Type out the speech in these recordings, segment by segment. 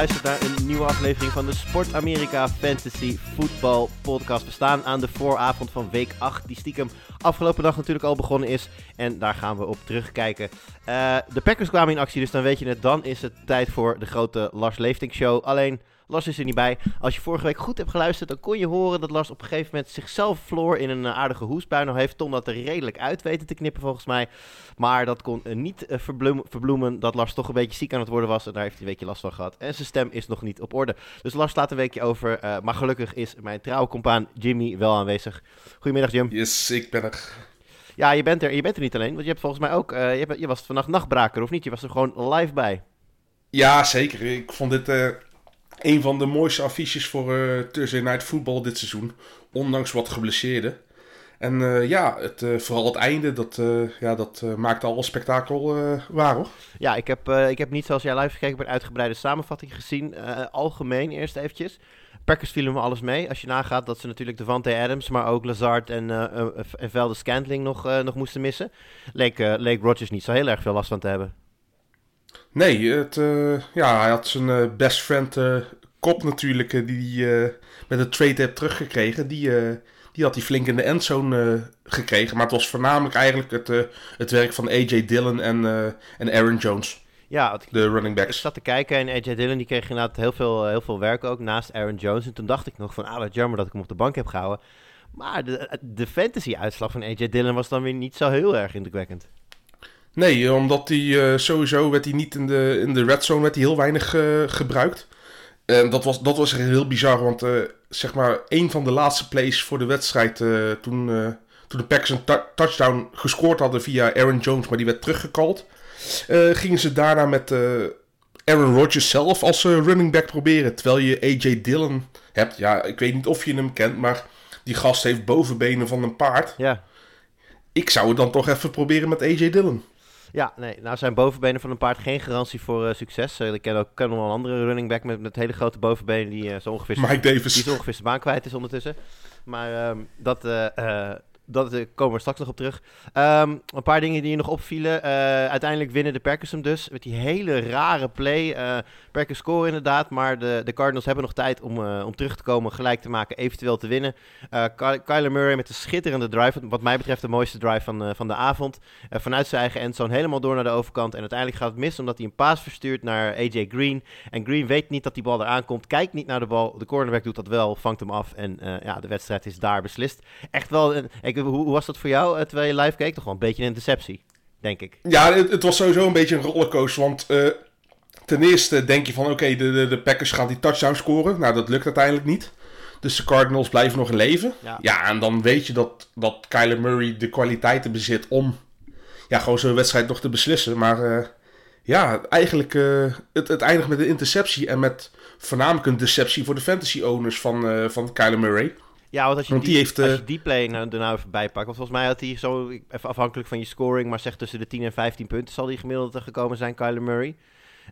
luistert naar een nieuwe aflevering van de Sport Amerika Fantasy Football Podcast. We staan aan de vooravond van week 8, die stiekem afgelopen dag natuurlijk al begonnen is. En daar gaan we op terugkijken. Eh, de Packers kwamen in actie, dus dan weet je het. Dan is het tijd voor de grote Lars Leefting Show. Alleen, Lars is er niet bij. Als je vorige week goed hebt geluisterd, dan kon je horen dat Lars op een gegeven moment zichzelf verloor in een eh, aardige hoestbui. Nou heeft Tom dat er redelijk uit weten te knippen volgens mij. Maar dat kon eh, niet eh, verbloem- verbloemen dat Lars toch een beetje ziek aan het worden was. En daar heeft hij een weekje last van gehad. En zijn stem is nog niet op orde. Dus Lars slaat een weekje over. maar gelukkig is mijn trouwe compaan Jimmy wel aanwezig. Goedemiddag Jim. Yes, ik ben er. Ja, je bent er. Je bent er niet alleen. Want je hebt volgens mij ook... je, was vannacht nachtbraker of niet? Je was er gewoon live bij. Ja, zeker. Ik vond dit een van de mooiste affiches voor eh Thursday Night Football dit seizoen. Ondanks wat geblesseerden. En eh, ja, het, eh, vooral het einde, dat, eh, ja, dat maakte al spektakel waar hoor. Ja, ik heb, ik heb niet zoals jij live gekeken, maar een uitgebreide samenvatting gezien. Algemeen eerst eventjes. Packers vielen me alles mee. Als je nagaat dat ze natuurlijk Devante Adams, maar ook Lazard en, eh, en Velde Scantling nog, nog moesten missen. Leek, leek Rodgers niet zo heel erg veel last van te hebben. Nee, het, eh, ja, hij had zijn eh, best friend eh, Kop natuurlijk, die hij met een trade heeft teruggekregen. Die, die had hij flink in de endzone gekregen. Maar het was voornamelijk eigenlijk het, het werk van AJ Dillon en, en Aaron Jones, Ja, ik, de running ik backs. zat te kijken en AJ Dillon die kreeg inderdaad heel veel, heel veel werk ook naast Aaron Jones. En toen dacht ik nog van, ah wat jammer dat ik hem op de bank heb gehouden. Maar de, de fantasy-uitslag van AJ Dillon was dan weer niet zo heel erg indrukwekkend. Nee, omdat hij eh, sowieso werd hij niet in de, in de red zone werd hij heel weinig eh, gebruikt. En dat was, dat was echt heel bizar, want eh, zeg maar een van de laatste plays voor de wedstrijd toen, toen de Packers een tou- touchdown gescoord hadden via Aaron Jones, maar die werd teruggekald. gingen ze daarna met Aaron Rodgers zelf als running back proberen. Terwijl je AJ Dillon hebt. Ja, ik weet niet of je hem kent, maar die gast heeft bovenbenen van een paard. Ja, Ik zou het dan toch even proberen met AJ Dillon. Ja, nee, nou zijn bovenbenen van een paard geen garantie voor eh, succes. Eh, ik ken ook ken nog wel een andere running back met, met hele grote bovenbenen die eh, zo ongeveer, Mike Davis. die zo ongeveer zijn baan kwijt is ondertussen. Maar ehm, dat, dat eh, komen we straks nog op terug. Ehm, een paar dingen die je nog opvielen. Eh, uiteindelijk winnen de Packers hem dus. Met die hele rare play. Eh Packers scoren inderdaad, maar de, de Cardinals hebben nog tijd om, om terug te komen, gelijk te maken, eventueel te winnen. Ky- Kyler Murray met een schitterende drive. Wat mij betreft de mooiste drive van, van de avond. Vanuit zijn eigen endzone helemaal door naar de overkant. En uiteindelijk gaat het mis omdat hij een paas verstuurt naar AJ Green. En Green weet niet dat die bal eraan komt. Kijkt niet naar de bal. De cornerback doet dat wel, vangt hem af. En ja, de wedstrijd is daar beslist. Echt wel, een, hoe, hoe was dat voor jou eh, terwijl je live keek? Toch wel een beetje een deceptie, denk ik. Ja, het, het was sowieso een beetje een rollercoaster. Want eh, ten eerste denk je van oké, de, de, de Packers gaan die touchdown scoren. Nou, dat lukt uiteindelijk niet. Dus de Cardinals blijven nog in leven. Ja. Ja, en dan weet je dat, dat Kyler Murray de kwaliteiten bezit om ja, gewoon zo'n wedstrijd nog te beslissen. Maar eh, ja, eigenlijk uh, het, het eindigt met een interceptie. En met voornamelijk een deceptie voor de fantasy owners van, uh, van Kyler Murray. Ja, want als je, Want die, die heeft, als je die play nou, er nou even bij pakt. Want volgens mij had hij zo, even afhankelijk van je scoring, maar zeg tussen de 10 en 15 punten zal hij gemiddeld gekomen zijn, Kyler Murray.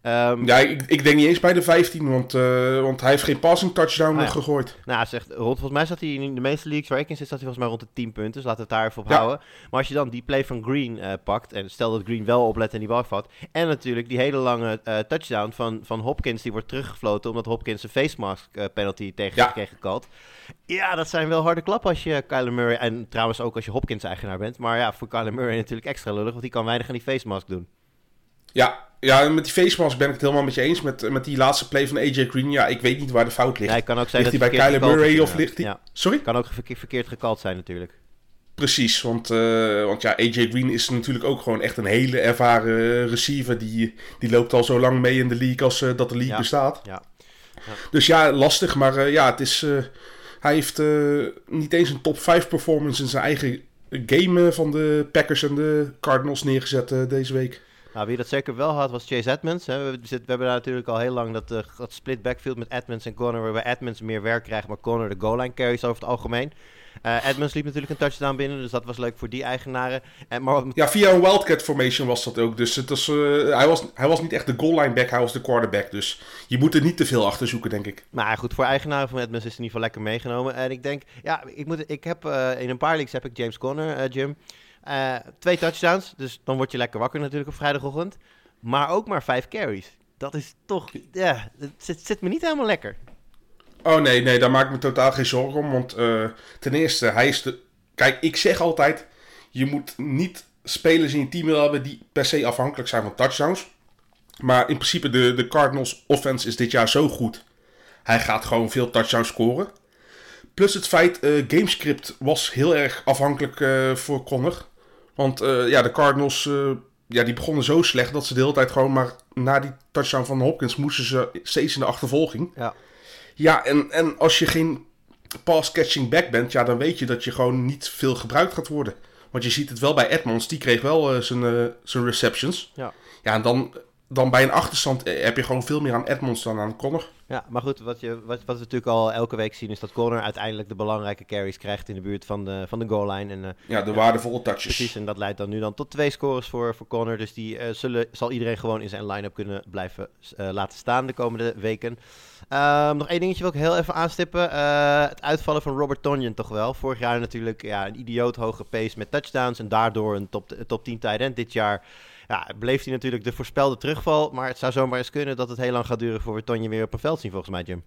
Um, ja, ik, ik, denk niet eens bij de 15, want, uh, want hij heeft geen passing touchdown ah, ja. gegooid. Nou, zegt, rond, volgens mij zat hij in de meeste leagues waar ik in zit, zat hij volgens mij rond de 10 punten. Dus laten we het daar even op ja. houden. Maar als je dan die play van Green uh, pakt, en stel dat Green wel oplet en die bal vat. En natuurlijk die hele lange uh, touchdown van, van Hopkins, die wordt teruggefloten omdat Hopkins een face mask penalty tegen ja. kreeg gekald. Ja, dat zijn wel harde klappen als je Kyler Murray, en trouwens ook als je Hopkins eigenaar bent. Maar ja, voor Kyler Murray natuurlijk extra lullig, want die kan weinig aan die face mask doen. Ja, ja, met die face mask ben ik het helemaal met je eens. Met, met die laatste play van AJ Green. Ja, ik weet niet waar de fout ligt. Ja, kan ook zijn ligt dat hij bij Kyler Murray of ligt hij... Ja. Sorry? Kan ook verkeerd, gekald zijn natuurlijk. Precies, want, uh, want ja, AJ Green is natuurlijk ook gewoon echt een hele ervaren receiver. Die, die loopt al zo lang mee in de league als uh, dat de league ja. bestaat. Ja. Dus ja, lastig. Maar uh, ja, het is, hij heeft niet eens een top 5 performance in zijn eigen game van de Packers en de Cardinals neergezet eh, deze week. Nou, wie dat zeker wel had, was Chase Edmonds. Hè. We, zit- we hebben daar natuurlijk al heel lang dat, dat split backfield met Edmonds en Connor, waarbij Edmonds meer werk krijgt, maar Connor de goal line carries over het algemeen. Eh, Edmonds liep natuurlijk een touchdown binnen, dus dat was leuk voor die eigenaren. En, maar wat- Ja, via een Wildcat formation was dat ook. Dus het was, eh, hij, was, hij was niet echt de goal line back, hij was de quarterback. Dus je moet er niet te veel achter zoeken, denk ik. Maar goed, voor eigenaren van Edmonds is het in ieder geval lekker meegenomen. En ik denk, ja, ik, moet, ik heb in een paar leagues heb ik James Conner, Jim. Eh, twee touchdowns, dus dan word je lekker wakker natuurlijk op vrijdagochtend. Maar ook maar vijf carries. Dat is toch, ja, het zit, zit me niet helemaal lekker. Oh nee, nee, daar maak ik me totaal geen zorgen om. Want eh, ten eerste, hij is de... Kijk, ik zeg altijd, je moet niet spelers in je team willen hebben die per se afhankelijk zijn van touchdowns. Maar in principe, de, de Cardinals offense is dit jaar zo goed. Hij gaat gewoon veel touchdowns scoren. Plus het feit, eh Gamescript was heel erg afhankelijk eh, voor Connor. Want eh, ja, de Cardinals, ja, die begonnen zo slecht dat ze de hele tijd gewoon maar na die touchdown van Hopkins moesten ze steeds in de achtervolging. Ja. Ja, en, en als je geen pass-catching back bent, ja, dan weet je dat je gewoon niet veel gebruikt gaat worden. Want je ziet het wel bij Edmonds, die kreeg wel zijn, zijn receptions. Ja. Ja, en dan, dan bij een achterstand eh, heb je gewoon veel meer aan Edmonds dan aan Connor. Ja, maar goed, wat, je, wat, wat we natuurlijk al elke week zien is dat Connor uiteindelijk de belangrijke carries krijgt in de buurt van de, van de goal line. En, eh, Ja, de waardevolle touches. precies, en dat leidt dan nu dan tot twee scores voor, voor Connor. Dus die eh, zullen, zal iedereen gewoon in zijn line-up kunnen blijven laten staan de komende weken. Ehm, nog één dingetje wil ik heel even aanstippen. Het uitvallen van Robert Tonyan toch wel. Vorig jaar natuurlijk ja, een idioot hoge pace met touchdowns en daardoor een top, top 10 tight end. Dit jaar ja, bleef hij natuurlijk de voorspelde terugval. Maar het zou zomaar eens kunnen dat het heel lang gaat duren voor we Tonyan weer op een veld zien volgens mij, Jim.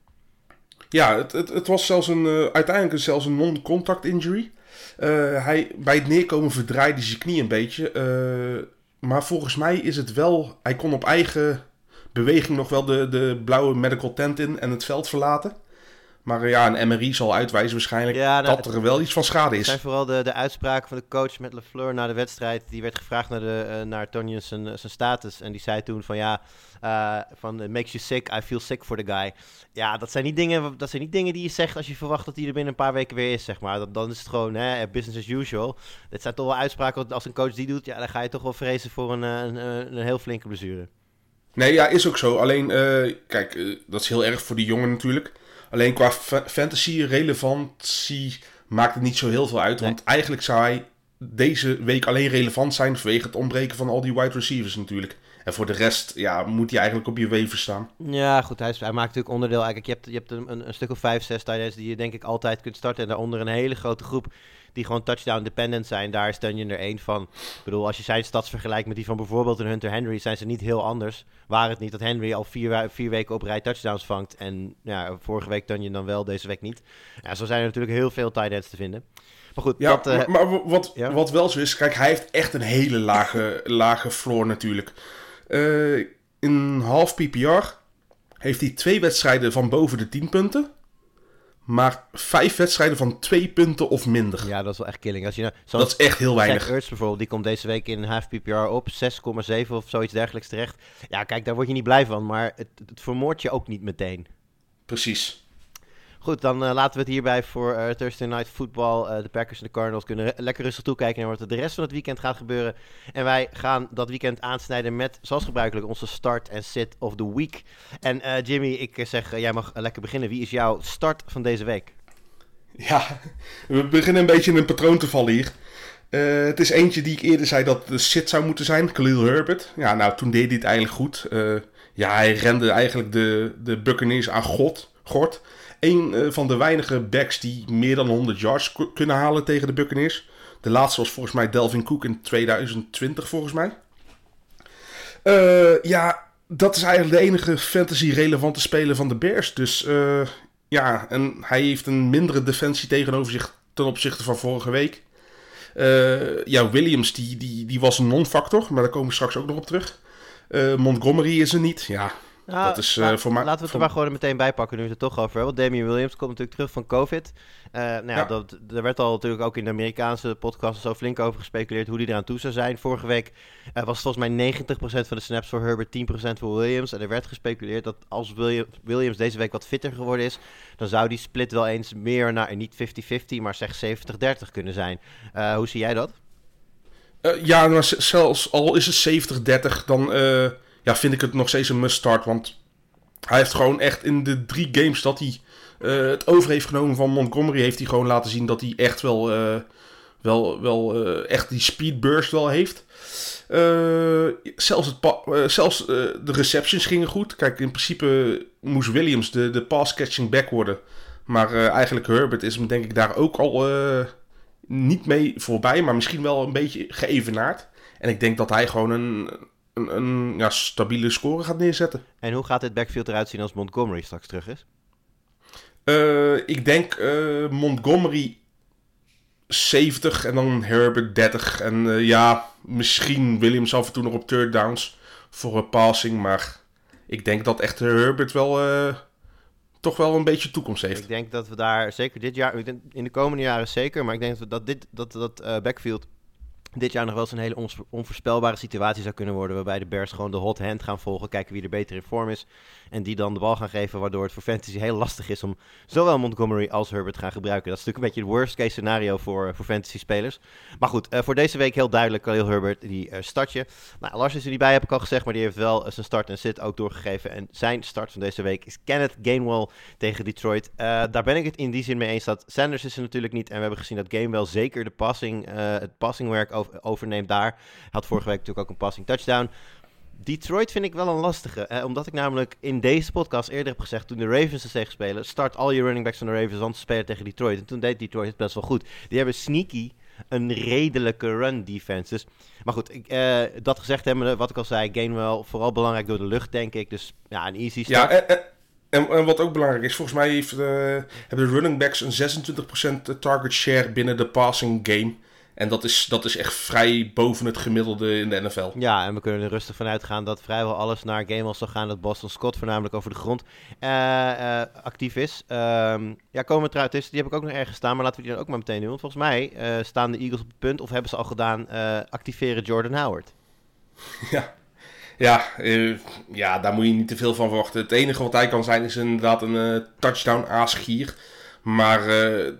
Ja, het, het, het was zelfs een, eh, uiteindelijk zelfs een non-contact injury. Eh, hij, bij het neerkomen verdraaide hij zijn knie een beetje. eh, maar volgens mij is het wel... Hij kon op eigen beweging nog wel de, de blauwe medical tent in en het veld verlaten. Maar eh, ja, een MRI zal uitwijzen waarschijnlijk Ja, nou, dat er wel iets van schade Het zijn is. vooral de, de uitspraken van de coach met LeFleur na de wedstrijd. Die werd gevraagd naar, de, eh, naar Tonyan zijn, zijn status. En die zei toen van ja, eh, van it makes you sick, I feel sick for the guy. Ja, dat zijn, niet dingen, dat zijn niet dingen die je zegt als je verwacht dat hij er binnen een paar weken weer is, zeg maar. Dan, dan is het gewoon hè, business as usual. Dit zijn toch wel uitspraken, als een coach die doet, ja, dan ga je toch wel vrezen voor een, eh, een, een, een heel flinke blessure. Nee, ja, is ook zo. Alleen, eh, kijk, eh, dat is heel erg voor die jongen natuurlijk. Alleen qua fa- fantasy relevantie maakt het niet zo heel veel uit. Nee. Want eigenlijk zou hij deze week alleen relevant zijn vanwege het ontbreken van al die wide receivers natuurlijk. En voor de rest, ja, moet hij eigenlijk op je weven staan. Ja, goed. Hij, is- hij maakt natuurlijk onderdeel. Eigenlijk, je hebt, je hebt een, een stuk of vijf, zes tight ends die je denk ik altijd kunt starten. En daaronder een hele grote groep die gewoon touchdown dependent zijn. Daar is Tunyon er één van. Ik bedoel, als je zijn stats vergelijkt met die van bijvoorbeeld een Hunter Henry, zijn ze niet heel anders. Waar het niet dat Henry al vier, vier weken op rij touchdowns vangt. En ja, vorige week Tunyon dan wel, deze week niet. Ja, zo zijn er natuurlijk heel veel tight ends te vinden. Maar goed, Ja, dat, eh, maar, maar wat, ja. wat wel zo is, kijk, hij heeft echt een hele lage, lage floor natuurlijk. Eh, in half PPR heeft hij twee wedstrijden van boven de 10 punten. Maar vijf wedstrijden van twee punten of minder. ja, dat is wel echt killing. Als je nou, Dat is echt heel weinig. Ertz bijvoorbeeld, die komt deze week in half PPR op, 6,7 of zoiets dergelijks terecht. Ja, kijk, daar word je niet blij van, maar het, het vermoordt je ook niet meteen. Precies. Goed, dan eh, laten we het hierbij voor eh, Thursday Night Football. Eh, de Packers en de Cardinals kunnen lekker rustig toekijken naar wat er de rest van het weekend gaat gebeuren. En wij gaan dat weekend aansnijden met, zoals gebruikelijk, onze start en sit of the week. En Jimmy, ik zeg, jij mag lekker beginnen. Wie is jouw start van deze week? Ja, we beginnen een beetje in een patroon te vallen hier. Het is eentje die ik eerder zei dat de sit zou moeten zijn, Khalil Herbert. Ja, nou, toen deed hij het eigenlijk goed. Ja, hij rende eigenlijk de, de Buccaneers aan god, gort. Een eh, van de weinige backs die meer dan 100 yards ku- kunnen halen tegen de Buccaneers. De laatste was volgens mij Delvin Cook in 2020, volgens mij. Eh, ja, dat is eigenlijk de enige fantasy-relevante speler van de Bears. Dus eh, ja, en hij heeft een mindere defensie tegenover zich ten opzichte van vorige week. Ja, Williams, die, die, die was een non-factor, maar daar komen we straks ook nog op terug. Montgomery is er niet. Ja, Nou, dat is, eh, voor mij- Laten we het voor- er maar gewoon meteen bij pakken nu we het er toch over hebben. Want Damian Williams komt natuurlijk terug van COVID. Eh, nou ja, Ja. Dat, er werd al natuurlijk ook in de Amerikaanse podcast zo flink over gespeculeerd hoe die eraan toe zou zijn. Vorige week eh, was het volgens mij 90% van de snaps voor Herbert, 10% voor Williams. En er werd gespeculeerd dat als William- Williams deze week wat fitter geworden is, dan zou die split wel eens meer naar, niet 50-50, maar zeg 70-30 kunnen zijn. Hoe zie jij dat? Ja, maar z- zelfs al is het 70-30, dan ja, vind ik het nog steeds een must-start. Want hij heeft gewoon echt in de drie games dat hij eh, het over heeft genomen van Montgomery... heeft hij gewoon laten zien dat hij echt wel, eh, wel, wel eh, echt die speed burst wel heeft. Zelfs het zelfs de receptions gingen goed. Kijk, in principe moest Williams de, de pass-catching back worden. Maar eigenlijk Herbert is hem denk ik daar ook al... niet mee voorbij, maar misschien wel een beetje geëvenaard. En ik denk dat hij gewoon een, een, een ja, stabiele score gaat neerzetten. En hoe gaat dit backfield eruit zien als Montgomery straks terug is? Eh, ik denk eh, Montgomery 70 en dan Herbert 30. En eh, ja, misschien Williams af en toe nog op third downs voor een passing. Maar ik denk dat echt Herbert wel toch wel een beetje toekomst heeft. Ik denk dat we daar zeker dit jaar, in de komende jaren zeker, maar ik denk dat dit dat, dat backfield dit jaar nog wel eens een hele onvoorspelbare situatie zou kunnen worden. Waarbij de Bears gewoon de hot hand gaan volgen, kijken wie er beter in vorm is. En die dan de bal gaan geven, waardoor het voor fantasy heel lastig is om zowel Montgomery als Herbert gaan gebruiken. Dat is natuurlijk een beetje het worst case scenario voor, voor fantasy spelers. Maar goed, eh, voor deze week heel duidelijk, Khalil Herbert, die eh, start je. Nou, Lars is er niet bij, heb ik al gezegd, maar die heeft wel eh, zijn start en sit ook doorgegeven. En zijn start van deze week is Kenneth Gainwell tegen Detroit. Daar ben ik het in die zin mee eens dat Sanders is er natuurlijk niet. En we hebben gezien dat Gainwell zeker de passing, het passingwerk over, overneemt daar. Had vorige week natuurlijk ook een passing touchdown. Detroit vind ik wel een lastige. eh, omdat ik namelijk in deze podcast eerder heb gezegd... toen de Ravens er tegen spelen... start al je running backs van de Ravens... want ze spelen tegen Detroit. En toen deed Detroit het best wel goed. Die hebben sneaky een redelijke run defense. Dus, maar goed, ik, eh, dat gezegd hebben, wat ik al zei... Gainwell vooral belangrijk door de lucht, denk ik. Dus ja, een easy Ja, start. en, en, en wat ook belangrijk is, volgens mij heeft, eh, hebben de running backs een 26% target share binnen de passing game. En dat is, dat is echt vrij boven het gemiddelde in de NFL. Ja, en we kunnen er rustig van uitgaan dat vrijwel alles naar Gainwell zal gaan. Dat Boston Scott voornamelijk over de grond eh, eh, actief is. Ehm, ja, komen we eruit is. Die heb ik ook nog ergens staan, maar laten we die dan ook maar meteen doen. Want volgens mij eh, staan de Eagles op het punt, of hebben ze al gedaan, activeren Jordan Howard. Ja, ja, ja, daar moet je niet te veel van verwachten. Het enige wat hij kan zijn is inderdaad een touchdown aasgier. Maar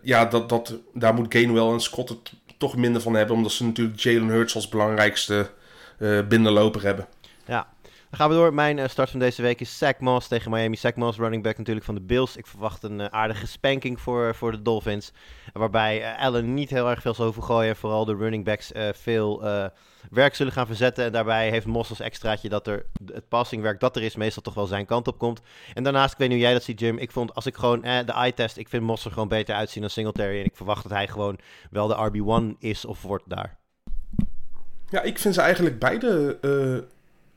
ja, dat, dat, daar moet Gainwell en Scott het toch minder van hebben. Omdat ze natuurlijk Jalen Hurts als belangrijkste eh binnenloper hebben. Ja. Dan gaan we door. Mijn eh, start van deze week is Zach Moss tegen Miami. Zach Moss, running back natuurlijk van de Bills. Ik verwacht een eh, aardige spanking voor, voor de Dolphins. Waarbij eh, Allen niet heel erg veel zal hoeven gooien. En vooral de running backs eh, veel eh, werk zullen gaan verzetten. En daarbij heeft Moss als extraatje dat er het passingwerk dat er is meestal toch wel zijn kant op komt. En daarnaast, ik weet niet hoe jij dat ziet Jim. Ik vond als ik gewoon eh, de eye test, ik vind Moss er gewoon beter uitzien dan Singletary. En ik verwacht dat hij gewoon wel de RB1 is of wordt daar. Ja, ik vind ze eigenlijk beide eh,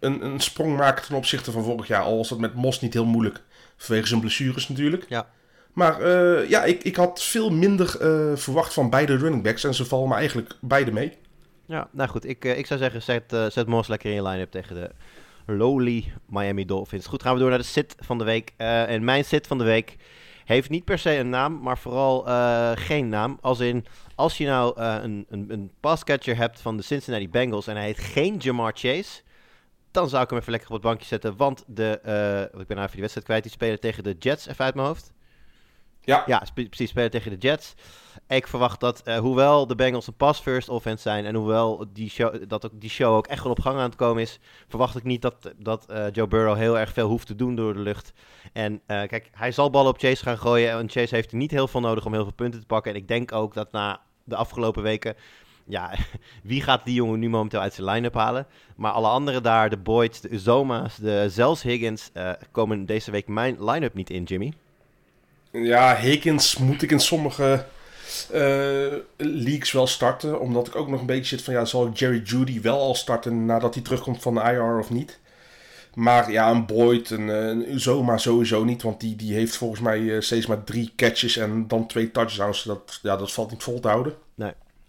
een, een sprong maken ten opzichte van vorig jaar. Al was dat met Mos niet heel moeilijk. Vanwege zijn blessures natuurlijk. Ja. Maar eh, ja, ik, ik had veel minder eh, verwacht van beide running backs. En ze vallen me eigenlijk beide mee. Ja, nou goed. Ik, eh, ik zou zeggen, zet, zet Moss lekker in je line-up tegen de lowly Miami Dolphins. Goed, gaan we door naar de sit van de week. En mijn sit van de week heeft niet per se een naam, maar vooral geen naam. Als in, als je nou een, een, een passcatcher hebt van de Cincinnati Bengals en hij heet geen Jamar Chase... Dan zou ik hem even lekker op het bankje zetten. Want de, eh, ik ben nou even die wedstrijd kwijt. Die spelen tegen de Jets, even uit mijn hoofd. Ja, Ja, precies, spelen tegen de Jets. Ik verwacht dat, eh, hoewel de Bengals een pass-first offense zijn... en hoewel die show, dat ook, die show ook echt wel op gang aan het komen is... verwacht ik niet dat, dat eh, Joe Burrow heel erg veel hoeft te doen door de lucht. En kijk, hij zal ballen op Chase gaan gooien... en Chase heeft er niet heel veel nodig om heel veel punten te pakken. En ik denk ook dat na de afgelopen weken... Ja, wie gaat die jongen nu momenteel uit zijn line-up halen? Maar alle anderen daar, de Boyds, de Uzoma's, de zelfs Higgins... eh, komen deze week mijn line-up niet in, Jimmy. ja Higgins moet ik in sommige eh, leagues wel starten. Omdat ik ook nog een beetje zit van... Ja, zal ik Jerry Judy wel al starten nadat hij terugkomt van de IR of niet? Maar ja, een Boyd, een, eh, een Uzoma sowieso niet. Want die, die heeft volgens mij steeds maar drie catches en dan twee touchdowns. Dat, ja, dat valt niet vol te houden.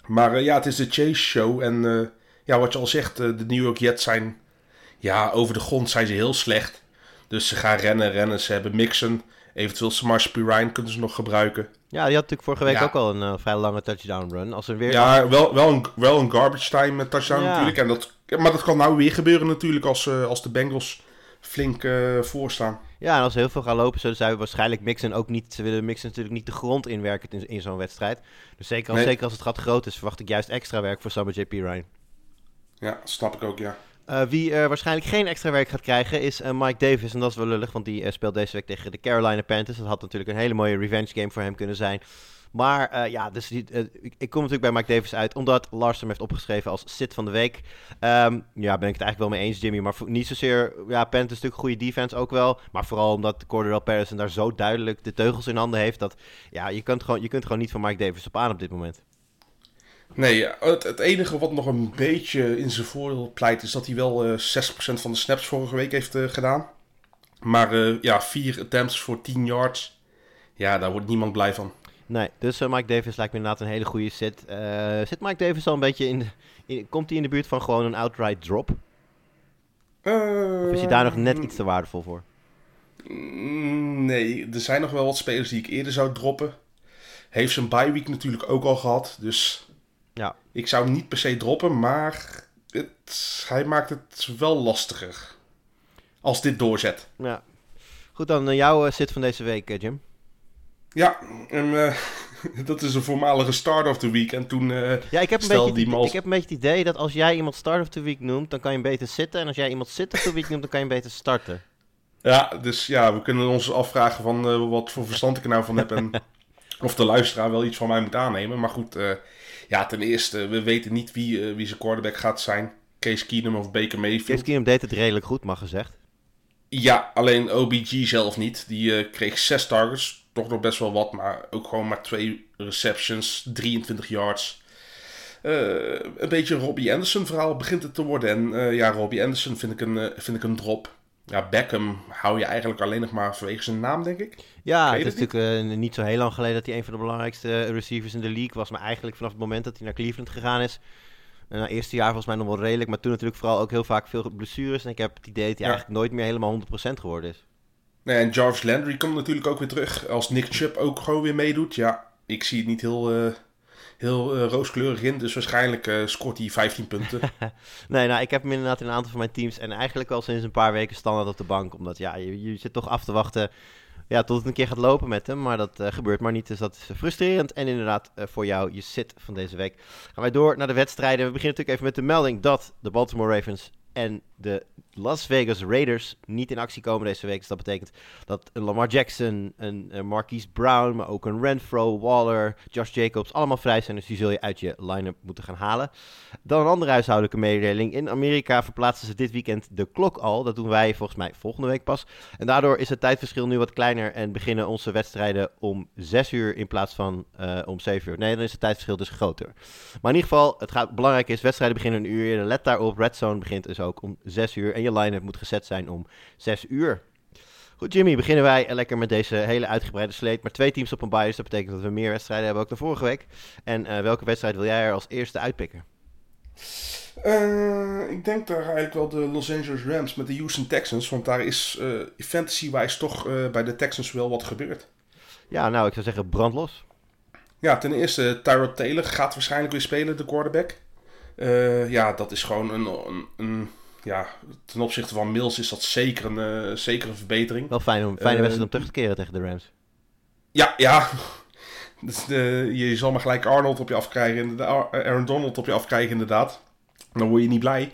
Maar eh, ja, het is de Chase Show. En eh, ja, wat je al zegt, eh, de New York Jets zijn... Ja, over de grond zijn ze heel slecht. Dus ze gaan rennen, rennen. Ze hebben Mixon. Eventueel Samash Pirine kunnen ze nog gebruiken. Ja, die had natuurlijk vorige week Ja. ook al een vrij lange touchdown run. Als er weer... Ja, wel, wel, een, wel een garbage time touchdown Ja. natuurlijk. En dat, maar dat kan nou weer gebeuren natuurlijk als, als de Bengals flink voorstaan. Ja, en als ze heel veel gaan lopen, zullen zij waarschijnlijk mixen ook niet. Ze willen mixen natuurlijk niet de grond inwerken in, in zo'n wedstrijd. Dus zeker als, Nee. zeker als het gat groot is, verwacht ik juist extra werk voor Summer JP Ryan. Ja, snap ik ook, ja. Eh, wie waarschijnlijk geen extra werk gaat krijgen is eh, Mike Davis. En dat is wel lullig, want die eh, speelt deze week tegen de Carolina Panthers. Dat had natuurlijk een hele mooie revenge game voor hem kunnen zijn. Maar eh, ja, dus eh, ik, kom natuurlijk bij Mike Davis uit, omdat Lars hem heeft opgeschreven als sit van de week. Ehm, ja, ben ik het eigenlijk wel mee eens, Jimmy. Maar niet zozeer, ja, Panthers natuurlijk goede defense ook wel. Maar vooral omdat Cordell Patterson daar zo duidelijk de teugels in handen heeft. Dat ja, je kunt gewoon, je kunt gewoon niet van Mike Davis op aan op dit moment. Nee, het, het enige wat nog een beetje in zijn voordeel pleit is dat hij wel eh 60% van de snaps vorige week heeft gedaan. Maar ja, vier attempts voor 10 yards. Ja, daar wordt niemand blij van. Nee, dus eh, Mike Davis lijkt me inderdaad een hele goede sit. Eh, zit Mike Davis al een beetje in, de- in- Komt hij in de buurt van gewoon een outright drop? Of is hij daar nog net iets te waardevol voor? Mm, Nee, er zijn nog wel wat spelers die ik eerder zou droppen. Heeft zijn bye week natuurlijk ook al gehad. Dus Ja. ik zou hem niet per se droppen. Maar het, hij maakt het wel lastiger. Als dit doorzet. ja. Goed, dan eh, jouw sit van deze week, Jim. Ja, en, eh, dat is een voormalige start of the week. En toen... eh, Ja, ik heb, een beetje, die ik heb een beetje het idee dat als jij iemand start of the week noemt, dan kan je beter zitten. En als jij iemand sit of the week noemt, dan kan je beter starten. Ja, dus ja, we kunnen ons afvragen van eh, wat voor verstand ik er nou van heb en of de luisteraar wel iets van mij moet aannemen. Maar goed, ja, ten eerste, we weten niet wie, wie zijn quarterback gaat zijn. Case Keenum of Baker Mayfield. Case Keenum deed het redelijk goed, mag gezegd. Ja, alleen OBG zelf niet. Die kreeg zes targets, toch nog best wel wat, maar ook gewoon maar twee receptions, 23 yards. Eh, een beetje een Robbie Anderson verhaal begint het te worden. En eh, ja, Robbie Anderson vind ik, een, eh, vind ik een drop. Ja, Beckham hou je eigenlijk alleen nog maar vanwege zijn naam, denk ik. Ja, het is dat natuurlijk niet zo heel lang geleden dat hij een van de belangrijkste receivers in de league was. Maar eigenlijk vanaf het moment dat hij naar Cleveland gegaan is. En nou, eerste jaar volgens mij nog wel redelijk. Maar toen natuurlijk vooral ook heel vaak veel blessures. En ik heb het idee dat hij Ja. eigenlijk nooit meer helemaal 100% geworden is. Nee, en Jarvis Landry komt natuurlijk ook weer terug. Als Nick Chubb ook gewoon weer meedoet. Ja, ik zie het niet heel, eh, heel eh, rooskleurig in. Dus waarschijnlijk eh, scoort hij 15 punten. Nee, nou, ik heb hem inderdaad in een aantal van mijn teams. En eigenlijk al sinds een paar weken standaard op de bank. Omdat ja, je, zit toch af te wachten ja, tot het een keer gaat lopen met hem. Maar dat gebeurt maar niet. Dus dat is frustrerend. En inderdaad, voor jou je sit van deze week. Gaan wij door naar de wedstrijden. We beginnen natuurlijk even met de melding dat de Baltimore Ravens en de Las Vegas Raiders niet in actie komen deze week. Dus dat betekent dat een Lamar Jackson, een, een Marquise Brown, maar ook een Renfro, Waller, Josh Jacobs allemaal vrij zijn. Dus die zul je uit je line-up moeten gaan halen. Dan een andere huishoudelijke mededeling. In Amerika verplaatsen ze dit weekend de klok al. Dat doen wij volgens mij volgende week pas. En daardoor is het tijdverschil nu wat kleiner en beginnen onze wedstrijden om 6 uur in plaats van eh, om 7 uur. Nee, dan is het tijdverschil dus groter. Maar in ieder geval, het gaat, belangrijk is, wedstrijden beginnen een uur eerder. Let daarop, Red Zone begint dus ook om 6 uur. Je line-up moet gezet zijn om 6 uur. Goed, Jimmy, beginnen wij lekker met deze hele uitgebreide sleet. Maar twee teams op een dus dat betekent dat we meer wedstrijden hebben ook dan vorige week. En eh, welke wedstrijd wil jij er als eerste uitpikken? Eh, ik denk daar eigenlijk wel de Los Angeles Rams met de Houston Texans. Want daar is eh fantasy-wise toch bij de Texans wel wat gebeurd. Ja, nou, ik zou zeggen brandlos. Ja, ten eerste, Tyrod Taylor gaat waarschijnlijk weer spelen, de quarterback. Ja, dat is gewoon een, een, een- Ja, ten opzichte van Mills is dat zeker een, eh, zeker een verbetering. Wel fijn om, fijne Eh, wedstrijd om terug te keren tegen de Rams. Ja, ja. Dus, eh, je zal maar gelijk Arnold op je afkrijgen, inderdaad. Aaron Donald op je afkrijgen, inderdaad. Dan word je niet blij.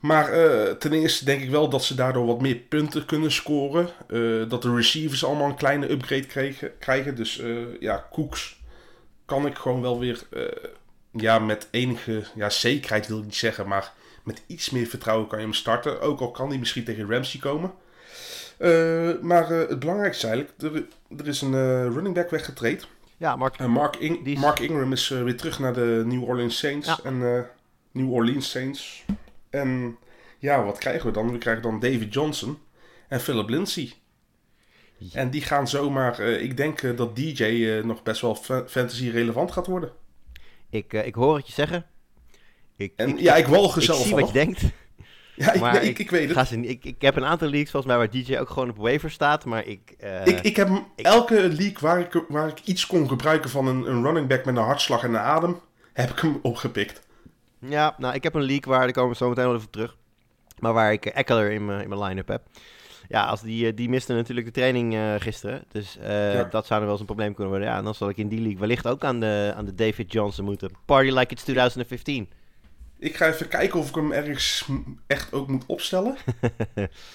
Maar eh, ten eerste denk ik wel dat ze daardoor wat meer punten kunnen scoren. Eh, dat de receivers allemaal een kleine upgrade kregen, krijgen. Dus eh, ja, Cooks kan ik gewoon wel weer eh, ja, met enige ja, zekerheid wil ik niet zeggen. Maar met iets meer vertrouwen kan je hem starten. Ook al kan hij misschien tegen Ramsey komen. Eh, maar eh, het belangrijkste eigenlijk, er, er is een eh, running back weggetraind. Ja, Mark, Mark, In- Die is- Mark Ingram is weer terug naar de New Orleans Saints. Ja. En New Orleans Saints. En ja, wat krijgen we dan? We krijgen dan David Johnson en Philip Lindsay. En die gaan zomaar, ik denk dat DJ nog best wel fa- fantasy relevant gaat worden. ik, ik hoor het je zeggen. Ik, En ik, ja, ik walg er ik zie van. wat je denkt. Ja, ik, nee, ik, ik weet het. Ga ze, niet- ik, ik heb een aantal leagues volgens mij waar DJ ook gewoon op waiver staat, maar ik... eh, ik, ik heb elke league waar ik, waar ik iets kon gebruiken van een, een running back met een hartslag en een adem, heb ik hem opgepikt. Ja, nou, ik heb een league waar, daar komen we zo meteen wel even terug. Maar waar ik Eckler in mijn, in mijn line-up heb. Ja, als die, eh, die miste natuurlijk de training eh, gisteren. Dus Ja. dat zou er wel eens een probleem kunnen worden. Ja, en dan zal ik in die league wellicht ook aan de, aan de David Johnson moeten. Party like it's 2015. Ik ga even kijken of ik hem ergens echt ook moet opstellen.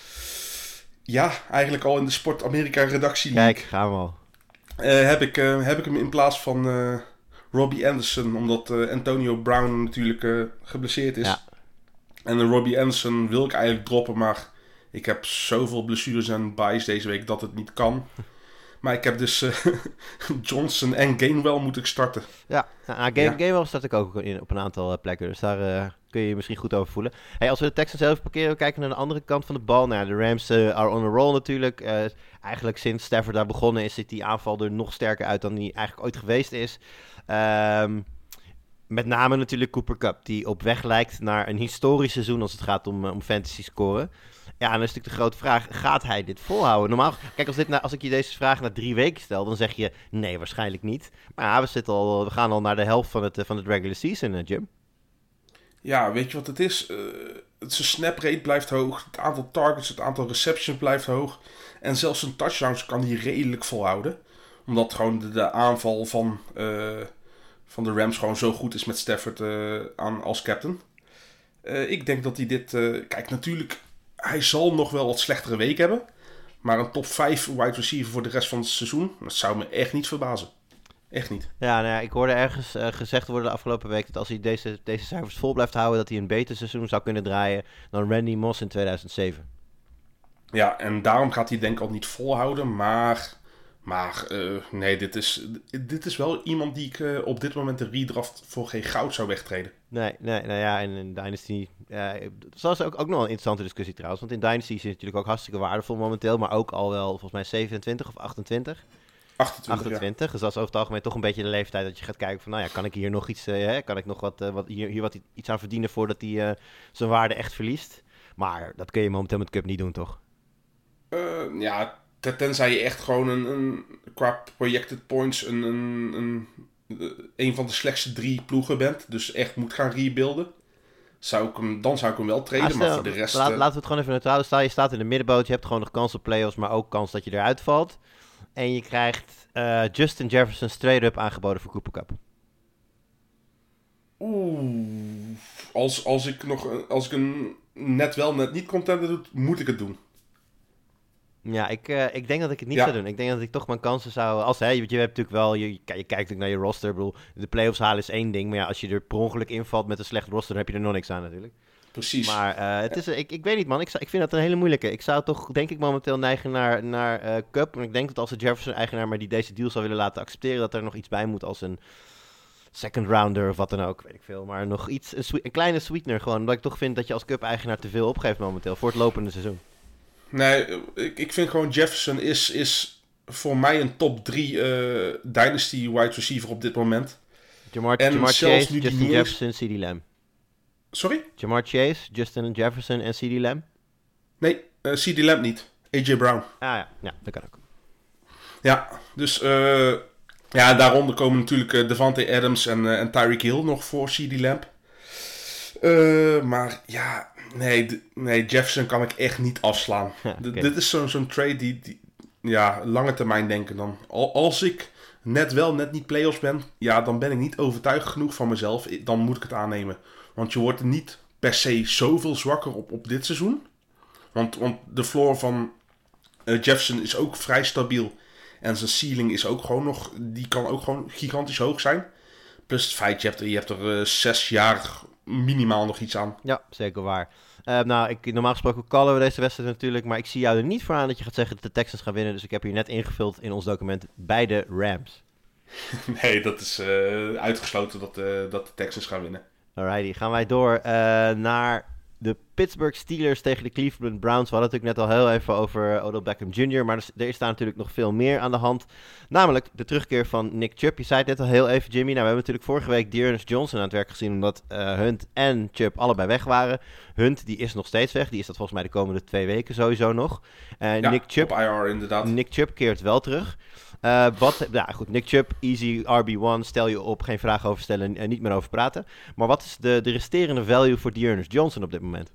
ja, eigenlijk al in de Sport Amerika redactie Kijk, gaan we al. Eh, heb, ik, eh, heb ik hem in plaats van eh, Robbie Anderson, omdat Antonio Brown natuurlijk geblesseerd is. Ja. En Robbie Anderson wil ik eigenlijk droppen, maar ik heb zoveel blessures en buys deze week dat het niet kan. Maar ik heb dus eh, Johnson en Gainwell moet ik starten. Ja, nou, game, Ja. Gamewell start ik ook in, op een aantal eh, plekken. Dus daar eh, kun je je misschien goed over voelen. Hey, als we de Texans zelf parkeren, we kijken naar de andere kant van de bal. Nou, de Rams are on a roll natuurlijk. Eigenlijk sinds Stafford daar begonnen is, ziet die aanval er nog sterker uit dan die eigenlijk ooit geweest is. Ehm, met name natuurlijk Cooper Cup, die op weg lijkt naar een historisch seizoen als het gaat om, om fantasy scoren. Ja, en dan is natuurlijk de grote vraag, gaat hij dit volhouden? Normaal, kijk, als, dit na, als ik je deze vraag na drie weken stel, dan zeg je nee, waarschijnlijk niet. Maar ja, we, zitten al, we gaan al naar de helft van het, eh, van het regular season, eh, Jim. Ja, weet je wat het is? Eh, het zijn snap rate blijft hoog, het aantal targets, het aantal receptions blijft hoog. En zelfs zijn touchdowns kan hij redelijk volhouden. Omdat gewoon de, aanval van, eh, van de Rams gewoon zo goed is met Stafford eh, aan, als captain. Eh, ik denk dat hij dit... eh, kijk, natuurlijk, hij zal nog wel wat slechtere week hebben. Maar een top 5 wide receiver voor de rest van het seizoen, dat zou me echt niet verbazen. Echt niet. Ja, nou ja, ik hoorde ergens eh, gezegd worden de afgelopen week dat als hij deze, deze cijfers vol blijft houden, dat hij een beter seizoen zou kunnen draaien dan Randy Moss in 2007. Ja, en daarom gaat hij denk ik al niet volhouden. Maar, maar eh, nee, dit is, dit is wel iemand die ik eh, op dit moment de redraft voor geen goud zou wegtreden. Nee, nee, nou ja, en in Dynasty... Ja, dat is ook, ook nog een interessante discussie trouwens. Want in Dynasty is hij natuurlijk ook hartstikke waardevol momenteel. Maar ook al wel volgens mij 27 of 28. 28, 28. Dus dat is over het algemeen toch een beetje de leeftijd dat je gaat kijken van... Nou ja, kan ik hier nog iets, eh, hè, kan ik nog wat, eh, wat, hier, hier wat iets aan verdienen voordat hij eh, zijn waarde echt verliest? Maar dat kun je momenteel met Cup niet doen, toch? ja. Eh, ja, ten- tenzij je echt gewoon een, een qua projected points een, een, een, een van de slechtste drie ploegen bent. Dus echt moet gaan rebuilden. Zou ik hem, dan zou ik hem wel traden, Ah, maar voor de rest... laat- eh, laten we het gewoon even neutraal staan. Je staat in de middenboot, je hebt gewoon nog kans op playoffs, maar ook kans dat je eruit valt. En je krijgt eh, Justin Jefferson straight up aangeboden voor Cooper Cup. Oeh, als, als ik nog als ik een net wel net niet contender doe, moet ik het doen. Ja, ik, eh, ik denk dat ik het niet Ja. zou doen. Ik denk dat ik toch mijn kansen zou... Als, hè, je, je hebt natuurlijk wel... Je, je kijkt natuurlijk naar je roster. Ik bedoel, de playoffs halen is één ding. Maar ja, als je er per ongeluk invalt met een slecht roster... dan heb je er nog niks aan natuurlijk. Precies. Maar eh, het is, ik, ik weet niet man, ik, zou- ik vind dat een hele moeilijke. Ik zou toch denk ik momenteel neigen naar, naar eh, Cup. En ik denk dat als de Jefferson-eigenaar maar die deze deal zou willen laten accepteren... dat er nog iets bij moet als een second rounder of wat dan ook, weet ik veel. Maar nog iets, een, een kleine sweetener gewoon. Omdat ik toch vind dat je als Cup-eigenaar te veel opgeeft momenteel voor het lopende seizoen. Nee, ik, ik vind gewoon Jefferson is, is voor mij een top 3 eh, Dynasty wide receiver op dit moment. Jamar, En Jamar zelfs Chase, nu Justin Jefferson, CD Lamb. Sorry? Jamar Chase, Justin Jefferson en CD Lamb. Nee, eh CD Lamb niet. AJ Brown. Ah ja, ja, dat kan ook. Ja, dus eh, ja, daaronder komen natuurlijk eh, Devante Adams en, en Tyreek Hill nog voor CD Lamb. Maar ja, nee, nee, Jefferson kan ik echt niet afslaan. Ja. Dit is zo'n zo'n trade die, die, ja, lange termijn denken dan. Al, als ik net wel, net niet playoffs ben, ja, dan ben ik niet overtuigd genoeg van mezelf. Dan moet ik het aannemen. Want je wordt er niet per se zoveel zwakker op, op dit seizoen. Want, want de floor van eh, Jefferson is ook vrij stabiel. En zijn ceiling is ook gewoon nog, die kan ook gewoon gigantisch hoog zijn. Plus het feit, je hebt, er- je hebt er eh, zes jaar minimaal nog iets aan. Ja, zeker waar. Eh, nou, ik, normaal gesproken callen we deze wedstrijd natuurlijk, maar ik zie jou er niet voor aan dat je gaat zeggen dat de Texans gaan winnen. Dus ik heb hier net ingevuld in ons document bij de Rams. Nee, dat is eh, uitgesloten dat, eh, dat de Texans gaan winnen. Alrighty, gaan wij door eh, naar de Pittsburgh Steelers tegen de Cleveland Browns. We hadden het natuurlijk net al heel even over Odell Beckham Jr., maar er, er is daar natuurlijk nog veel meer aan de hand. Namelijk de terugkeer van Nick Chubb. Je zei het net al heel even, Jimmy. Nou, we hebben natuurlijk vorige week Dearness Johnson aan het werk gezien, omdat uh, Hunt en Chubb allebei weg waren. Hunt, die is nog steeds weg. Die is dat volgens mij de komende twee weken sowieso nog. Uh, ja, Nick Chubb, IR inderdaad. Nick Chubb keert wel terug. Uh, wat, ja, goed, Nick Chubb, easy RB1, stel je op, geen vragen over stellen en niet meer over praten. Maar wat is de, de resterende value voor Dearness Johnson op dit moment?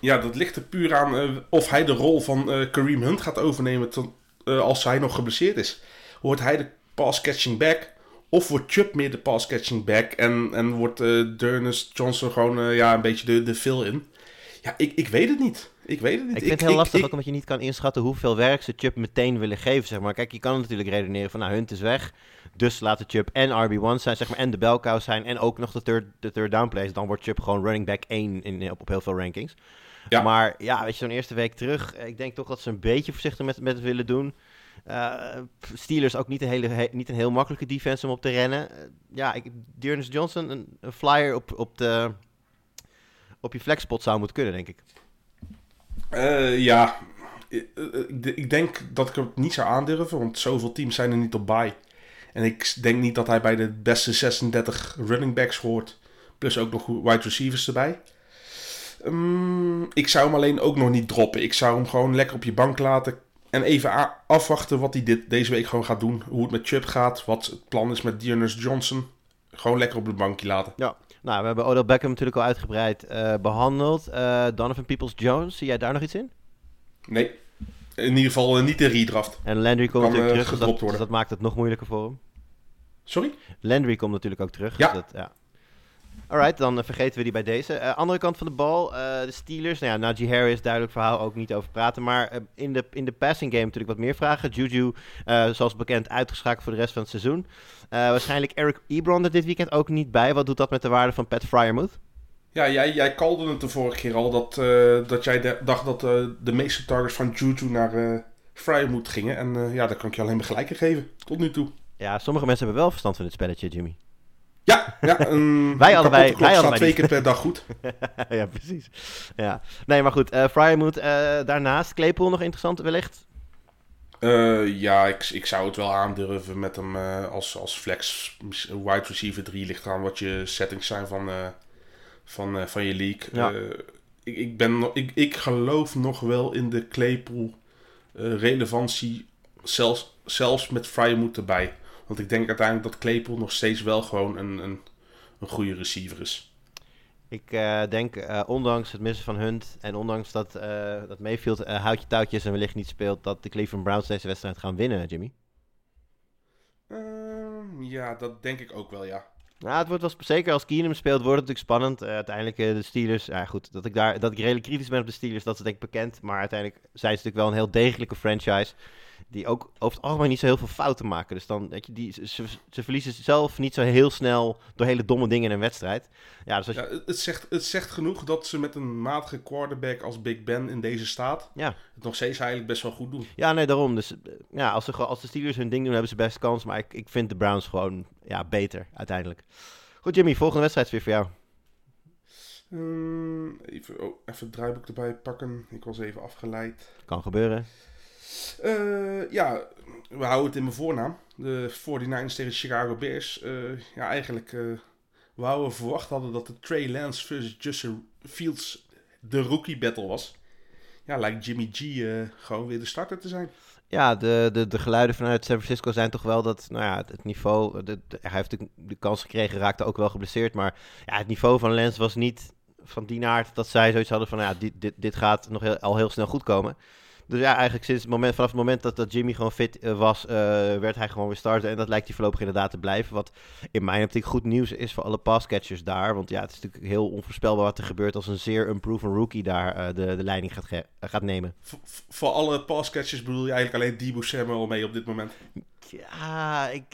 Ja, dat ligt er puur aan uh, of hij de rol van uh, Kareem Hunt gaat overnemen tot, als hij nog geblesseerd is. Wordt hij de pass-catching back of wordt Chubb meer de pass-catching back en, en wordt uh, Johnson gewoon ja, een beetje de, de fill-in? Ja, ik, ik weet het niet. Ik weet het niet. Ik vind het heel lastig ook omdat je niet kan inschatten hoeveel werk ze Chubb meteen willen geven. Zeg maar. Kijk, je kan natuurlijk redeneren van nou, Hunt is weg. Dus laten Chubb en RB1 zijn, zeg maar, en de belcow zijn. En ook nog de third, de third down plays. Dan wordt Chubb gewoon running back 1 in, op, op heel veel rankings. Ja. Maar ja, weet je, zo'n eerste week terug. Ik denk toch dat ze een beetje voorzichtig met, met het willen doen. Uh, Steelers ook niet een, hele, he, niet een heel makkelijke defense om op te rennen. Uh, ja, ik, Dearness Johnson, een, een, flyer op, op, de, op je flexpot zou moeten kunnen, denk ik. Uh, ja, ik, ik, denk dat ik het niet zou aandurven, want zoveel teams zijn er niet op bij. En ik denk niet dat hij bij de beste 36 running backs hoort. Plus ook nog wide receivers erbij. Um, ik zou hem alleen ook nog niet droppen. Ik zou hem gewoon lekker op je bank laten. En even afwachten wat hij dit, deze week gewoon gaat doen. Hoe het met Chubb gaat. Wat het plan is met Dearness Johnson. Gewoon lekker op het bankje laten. Ja, nou, we hebben Odell Beckham natuurlijk al uitgebreid uh, behandeld. Uh, Donovan Peoples-Jones, zie jij daar nog iets in? Nee. In ieder geval uh, niet de redraft. En Landry komt natuurlijk terug, dus dat, dus dat, maakt het nog moeilijker voor hem. Sorry? Landry komt natuurlijk ook terug. Ja. Dus dat, ja. Alright, dan uh, vergeten we die bij deze. Uh, andere kant van de bal, uh, de Steelers. Nou ja, Najee Harris, duidelijk verhaal, ook niet over praten. Maar in, de, in de passing game natuurlijk wat meer vragen. Juju, zoals bekend, uitgeschakeld voor de rest van het seizoen. waarschijnlijk Eric Ebron er dit weekend ook niet bij. Wat doet dat met de waarde van Pat Fryermuth? Ja, jij, jij kalde het de vorige keer al dat, dat jij de, dacht dat de meeste targets van Juju naar Fryermuth gingen. En ja, daar kan ik je alleen maar gelijk in geven, tot nu toe. Ja, sommige mensen hebben wel verstand van dit spelletje, Jimmy. Ja, ja een wij allebei, wij allebei twee keer per dag goed. ja, precies. Ja. Nee, maar goed. Uh, Fryermuth, uh, daarnaast Claypool nog interessant wellicht? Uh, ja, ik, ik zou het wel aandurven met hem als, als flex wide receiver 3. Ligt eraan wat je settings zijn van, van, van je league. Ja. ik, ik, ben, ik, ik geloof nog wel in de Claypool relevantie, zelfs, zelfs met Fryermuth erbij. Want ik denk uiteindelijk dat Claypool nog steeds wel gewoon een, een, een goede receiver is. Ik uh, denk, uh, ondanks het missen van Hunt en ondanks dat, uh, dat Mayfield houtje touwtjes en wellicht niet speelt, dat de Cleveland Browns deze wedstrijd gaan winnen, Jimmy? Ehm, ja, dat denk ik ook wel, ja. Nou, het wordt wel, zeker als Keenum speelt, wordt het natuurlijk spannend. uiteindelijk de Steelers, ja goed, dat ik, daar, dat ik redelijk kritisch ben op de Steelers, dat is denk ik bekend. Maar uiteindelijk zijn ze natuurlijk wel een heel degelijke franchise die ook over het algemeen niet zo heel veel fouten maken. Dus dan, weet je, die, ze, ze verliezen zelf niet zo heel snel door hele domme dingen in een wedstrijd. Ja, dus als je... ja, het, zegt, het zegt genoeg dat ze met een matige quarterback als Big Ben in deze staat ja. het nog steeds eigenlijk best wel goed doen. Ja, nee, daarom. Dus ja, als, ze, als de Steelers hun ding doen, hebben ze best kans. Maar ik, ik vind de Browns gewoon ja, beter uiteindelijk. Goed, Jimmy, volgende wedstrijd is weer voor jou. Um, even, oh, even het draaiboek erbij pakken. Ik was even afgeleid. Kan gebeuren. Uh, ja, we houden het in mijn voornaam. De 49ers tegen Chicago Bears. Uh, ja, eigenlijk uh, we hadden verwacht hadden dat de Trey Lance versus Justin Fields de rookie battle was. Ja, lijkt Jimmy G gewoon weer de starter te zijn. Ja, de, de, de geluiden vanuit San Francisco zijn toch wel dat, nou ja, het niveau, hij heeft de, kans gekregen, raakte ook wel geblesseerd, maar ja, het niveau van Lance was niet van die aard dat zij zoiets hadden van, ja, dit, dit, dit gaat nog heel, al heel snel goed komen. Dus ja, eigenlijk sinds het moment, vanaf het moment dat, dat Jimmy gewoon fit uh, was, uh, werd hij gewoon weer starten. En dat lijkt hij voorlopig inderdaad te blijven. Wat in mijn optiek goed nieuws is voor alle passcatchers daar. Want ja, het is natuurlijk heel onvoorspelbaar wat er gebeurt als een zeer unproven rookie daar uh, de, de leiding gaat, gaat nemen. Voor, voor alle passcatchers bedoel je eigenlijk alleen Debo Samuel mee op dit moment? Ja, ik,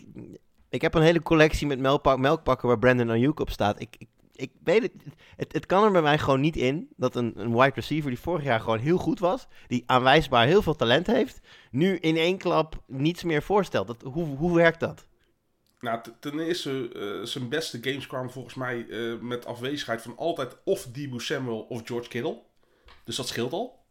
ik heb een hele collectie met melkpak, melkpakken waar Brandon Ayuk op staat. Ik, ik ik weet het, het, het kan er bij mij gewoon niet in dat een, een wide receiver die vorig jaar gewoon heel goed was, die aanwijsbaar heel veel talent heeft, nu in één klap niets meer voorstelt. Dat, hoe, hoe werkt dat? Nou, ten eerste, eh, zijn beste games kwamen volgens mij eh, met afwezigheid van altijd of Debo Samuel of George Kittle. Dus dat scheelt al.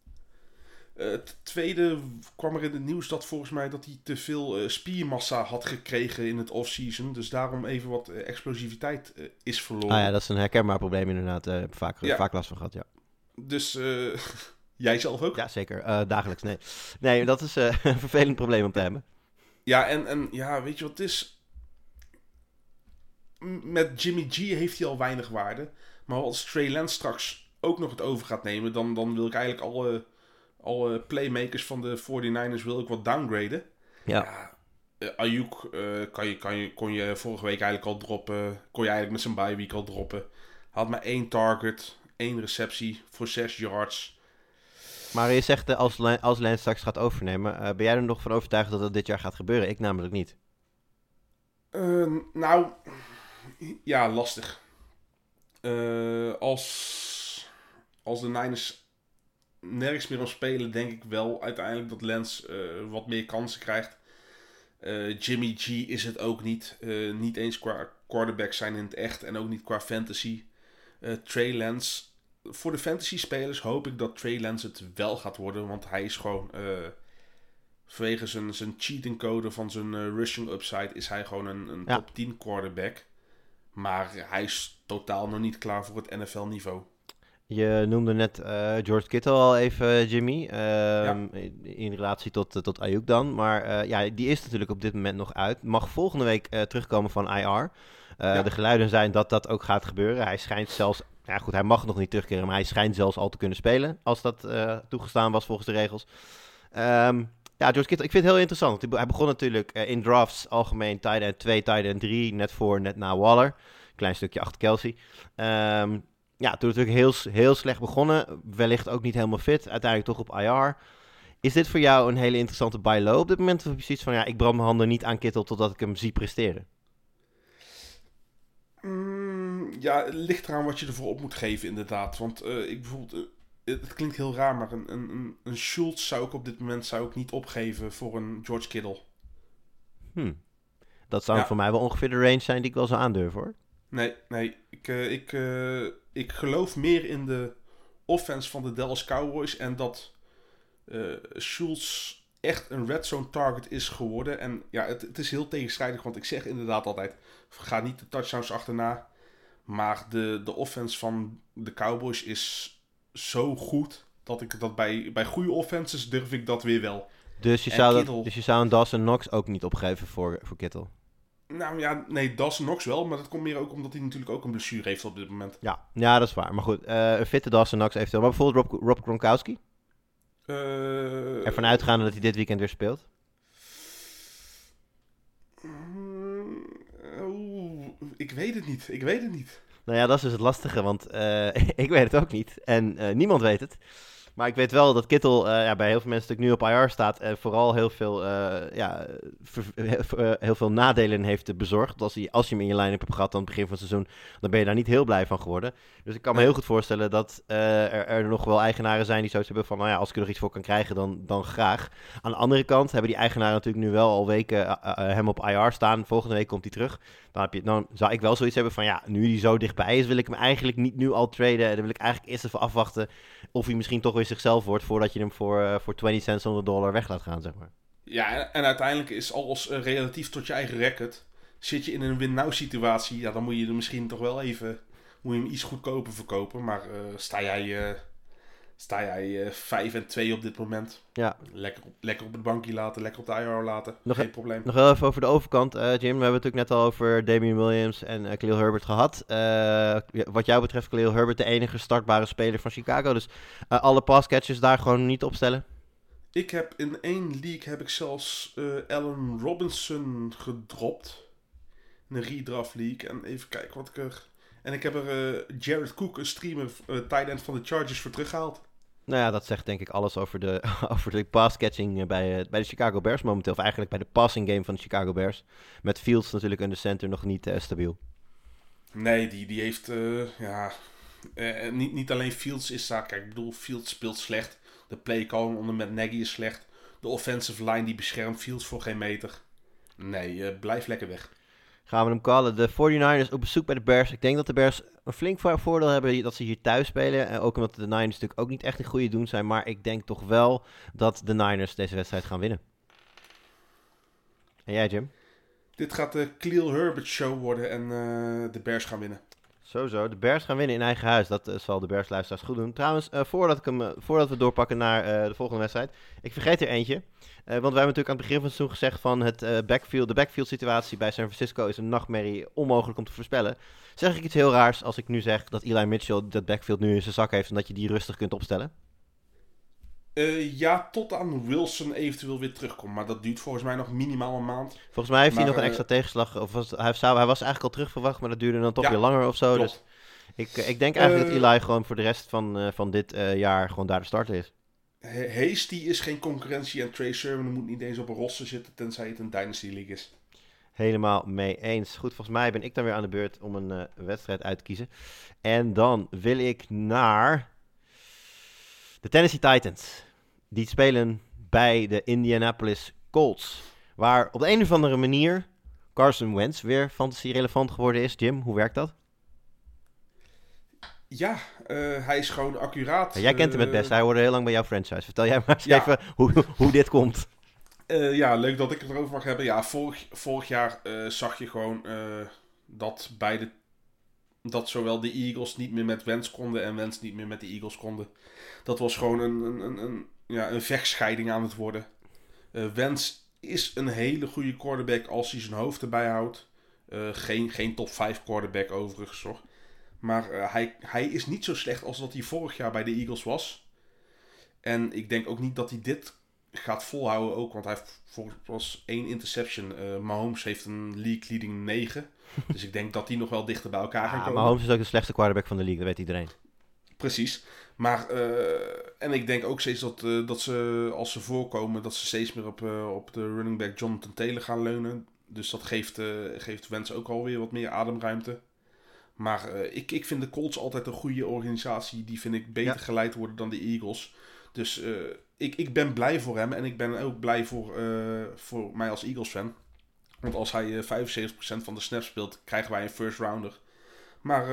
Het tweede kwam er in het nieuws dat volgens mij dat hij te veel eh, spiermassa had gekregen in het offseason. Dus daarom even wat eh, explosiviteit eh, is verloren. Ah ja, dat is een herkenbaar probleem inderdaad. heb ik vaak, Ja. vaak last van gehad, ja. Dus eh, jij zelf ook? Ja, zeker. Dagelijks, nee. Nee, dat is een vervelend probleem om te hebben. Ja, en, en ja, weet je wat het is? Met Jimmy G heeft hij al weinig waarde. Maar als Trey Lance straks ook nog het over gaat nemen, dan, dan wil ik eigenlijk alle, alle playmakers van de 49ers wil ik wat downgraden. Ja. Ja, eh, Ayuk eh, kan je, kan je, kon je vorige week eigenlijk al droppen. Kon je eigenlijk met zijn bye week al droppen. Had maar één target, één receptie voor 6 yards. Maar je zegt, eh, als, als Lance straks gaat overnemen, ben jij er nog van overtuigd dat dat dit jaar gaat gebeuren? Ik namelijk niet. Eh, nou, ja, lastig. Eh, als, als de Niners nergens meer om spelen, denk ik wel uiteindelijk dat Lance eh, wat meer kansen krijgt. Eh, Jimmy G is het ook niet. Eh, niet eens qua quarterback zijn in het echt en ook niet qua fantasy. Trey Lance. Voor de fantasy spelers hoop ik dat Trey Lance het wel gaat worden, want hij is gewoon... vanwege zijn, zijn cheating code van zijn rushing upside is hij gewoon een, een Ja. top 10 quarterback. Maar hij is totaal nog niet klaar voor het NFL niveau. Je noemde net eh, George Kittle al even, Jimmy. ehm, in, in relatie tot, eh, tot Ayuk dan. Maar eh, ja, die is natuurlijk op dit moment nog uit. Mag volgende week terugkomen van IR. Ja. De geluiden zijn dat dat ook gaat gebeuren. Hij schijnt zelfs... Ja goed, hij mag nog niet terugkeren, maar hij schijnt zelfs al te kunnen spelen. Als dat toegestaan was volgens de regels. Ehm, ja, George Kittle, ik vind het heel interessant. Hij begon natuurlijk in drafts algemeen tight end 2, tight end 3. Net voor, net na Waller. Klein stukje achter Kelsey. Ehm, ja, toen natuurlijk heel, heel slecht begonnen. Wellicht ook niet helemaal fit. Uiteindelijk toch op IR. Is dit voor jou een hele interessante buy low op dit moment? Of heb je zoiets van, ja, ik brand mijn handen niet aan Kittle totdat ik hem zie presteren? Mm, ja, het ligt eraan wat je ervoor op moet geven, inderdaad. Want eh, ik bijvoorbeeld, eh, het, klinkt heel raar, maar een, een, een, Schultz zou ik op dit moment zou ik niet opgeven voor een George Kittle. Hm. Dat zou Ja. voor mij wel ongeveer de range zijn die ik wel zou aandurven, hoor. Nee, nee. Ik, eh, ik, ik geloof meer in de offense van de Dallas Cowboys. En dat eh Schultz echt een red zone target is geworden. En ja, het, het is heel tegenstrijdig. Want ik zeg inderdaad altijd, ga niet de touchdowns achterna. Maar de, de offense van de Cowboys is zo goed. Dat ik dat bij, bij goede offenses durf ik dat weer wel. Dus je, En zou, dat, dus je zou een Dawson Knox ook niet opgeven voor, voor Kittle? Nou ja, nee, Dawson Knox wel. Maar dat komt meer ook omdat hij natuurlijk ook een blessure heeft op dit moment. Ja, ja dat is waar. Maar goed, eh, een fitte Dawson Knox eventueel. Maar bijvoorbeeld Rob, Rob Gronkowski? Eh, Ervan uitgaande dat hij dit weekend weer speelt? Oeh, ik weet het niet. Ik weet het niet. Nou ja, dat is dus het lastige, want eh, ik weet het ook niet. En niemand weet het. Maar ik weet wel dat Kittel eh, ja, bij heel veel mensen natuurlijk nu op IR staat. En vooral heel veel, eh, ja, eh, heel veel nadelen heeft bezorgd. Als, hij, als je hem in je line-up hebt gehad aan het begin van het seizoen, dan ben je daar niet heel blij van geworden. Dus ik kan me heel goed voorstellen dat er, er nog wel eigenaren zijn die zoiets hebben van... Nou ja, als ik er nog iets voor kan krijgen, dan, dan graag. Aan de andere kant hebben die eigenaren natuurlijk nu wel al weken hem op IR staan. Volgende week komt hij terug. Dan, heb je, dan zou ik wel zoiets hebben van ja, nu hij zo dichtbij is, wil ik hem eigenlijk niet nu al traden. Dan wil ik eigenlijk eerst even afwachten of hij misschien toch weer zichzelf wordt voordat je hem voor, eh, voor 20 cents on the dollar weg laat gaan, zeg maar. Ja, en- uiteindelijk is alles eh, relatief tot je eigen record. Zit je in een win-now situatie, ja, dan moet je er misschien toch wel even... Moet je hem iets goedkoper verkopen. Maar eh, sta jij, sta jij eh 5 en 2 op dit moment... Ja. Lekker op, lekker op het bankje laten, lekker op de IR laten. Nog Geen e- probleem. Nog wel even over de overkant, eh, Jim. We hebben het natuurlijk net al over Damian Williams en eh Khalil Herbert gehad. Eh, wat jou betreft, Khalil Herbert de enige startbare speler van Chicago. Dus eh, alle passcatches daar gewoon niet opstellen. Ik heb in één league heb ik zelfs eh Allen Robinson gedropt. In een redraft league. En even kijken wat ik er... En ik heb er eh, Jared Cook, een streamer, eh tight end van de Chargers, voor teruggehaald. Nou ja, dat zegt denk ik alles over de, over de passcatching eh, bij, eh, bij de Chicago Bears momenteel. Of eigenlijk bij de passing game van de Chicago Bears. Met Fields natuurlijk in de center nog niet eh, stabiel. Nee, die, die heeft... ja, niet, niet alleen Fields is daar... Kijk, ik bedoel, Fields speelt slecht. De play call onder met Nagy is slecht. De offensive line die beschermt Fields voor geen meter. Nee, blijf lekker weg. Gaan we hem callen. De 49ers op bezoek bij de Bears. Ik denk dat de Bears een flink vo- voordeel hebben dat ze hier thuis spelen. En ook omdat de Niners natuurlijk ook niet echt in goede doen zijn. Maar ik denk toch wel dat de Niners deze wedstrijd gaan winnen. En jij, Jim? Dit gaat de Cleel Herbert show worden en eh, de Bears gaan winnen. Sowieso, de Bears gaan winnen in eigen huis. Dat eh, zal de Bears luisteraars goed doen. Trouwens, eh, voordat, ik hem, eh, voordat we doorpakken naar de volgende wedstrijd. Ik vergeet er eentje. Want wij hebben natuurlijk aan het begin van het seizoen gezegd van het backfield, de backfield situatie bij San Francisco is een nachtmerrie, onmogelijk om te voorspellen. Zeg ik iets heel raars als ik nu zeg dat Eli Mitchell dat backfield nu in zijn zak heeft en dat je die rustig kunt opstellen? Eh, ja, tot aan Wilson eventueel weer terugkomt. Maar dat duurt volgens mij nog minimaal een maand. Volgens mij heeft hij nog een eh, extra tegenslag. Of was, hij, zou, hij was eigenlijk al terug verwacht, maar dat duurde dan toch Ja, weer langer of zo. Dus ik, eh, ik denk eigenlijk dat Eli gewoon voor de rest van, eh, van dit eh, jaar gewoon daar de starter is. Hasty is geen concurrentie en Trey Sermon moet niet eens op een roster zitten tenzij het een Dynasty League is. Helemaal mee eens. Goed, volgens mij ben ik dan weer aan de beurt om een eh, wedstrijd uit te kiezen. En dan wil ik naar de Tennessee Titans. Die spelen bij de Indianapolis Colts. Waar op de een of andere manier Carson Wentz weer fantasy relevant geworden is. Jim, hoe werkt dat? Ja, eh, hij is gewoon accuraat. jij kent hem het Eh, best. Hij hoorde heel lang bij jouw franchise. Vertel jij maar eens Ja. even hoe, hoe dit komt. Eh, ja, leuk dat ik het erover mag hebben. Ja, vorig, vorig jaar eh, zag je gewoon eh, dat beide. Dat zowel de Eagles niet meer met Wens konden en Wens niet meer met de Eagles konden. Dat was gewoon een, een, een, een, ja, een vechtscheiding aan het worden. Eh Wens is een hele goede quarterback als hij zijn hoofd erbij houdt. Eh, geen, geen top 5 quarterback overigens hoor. Maar eh, hij, hij is niet zo slecht als dat hij vorig jaar bij de Eagles was. En ik denk ook niet dat hij dit gaat volhouden ook. Want hij heeft volgens was één interception. Mahomes heeft een league leading 9. dus ik denk dat die nog wel dichter bij elkaar gaan Ja, komen. maar Holmes is ook de slechtste quarterback van de league. Dat weet iedereen. Precies. Maar, eh, en ik denk ook steeds dat, eh, dat ze, als ze voorkomen, dat ze steeds meer op, eh, op de running back Jonathan Taylor gaan leunen. Dus dat geeft, geeft Wens ook alweer wat meer ademruimte. Maar ik, ik vind de Colts altijd een goede organisatie. Die vind ik beter Ja. geleid worden dan de Eagles. Dus ik, ik ben blij voor hem. En ik ben ook blij voor, voor mij als Eagles fan. Want als hij eh 75% van de snaps speelt, krijgen wij een first rounder. Maar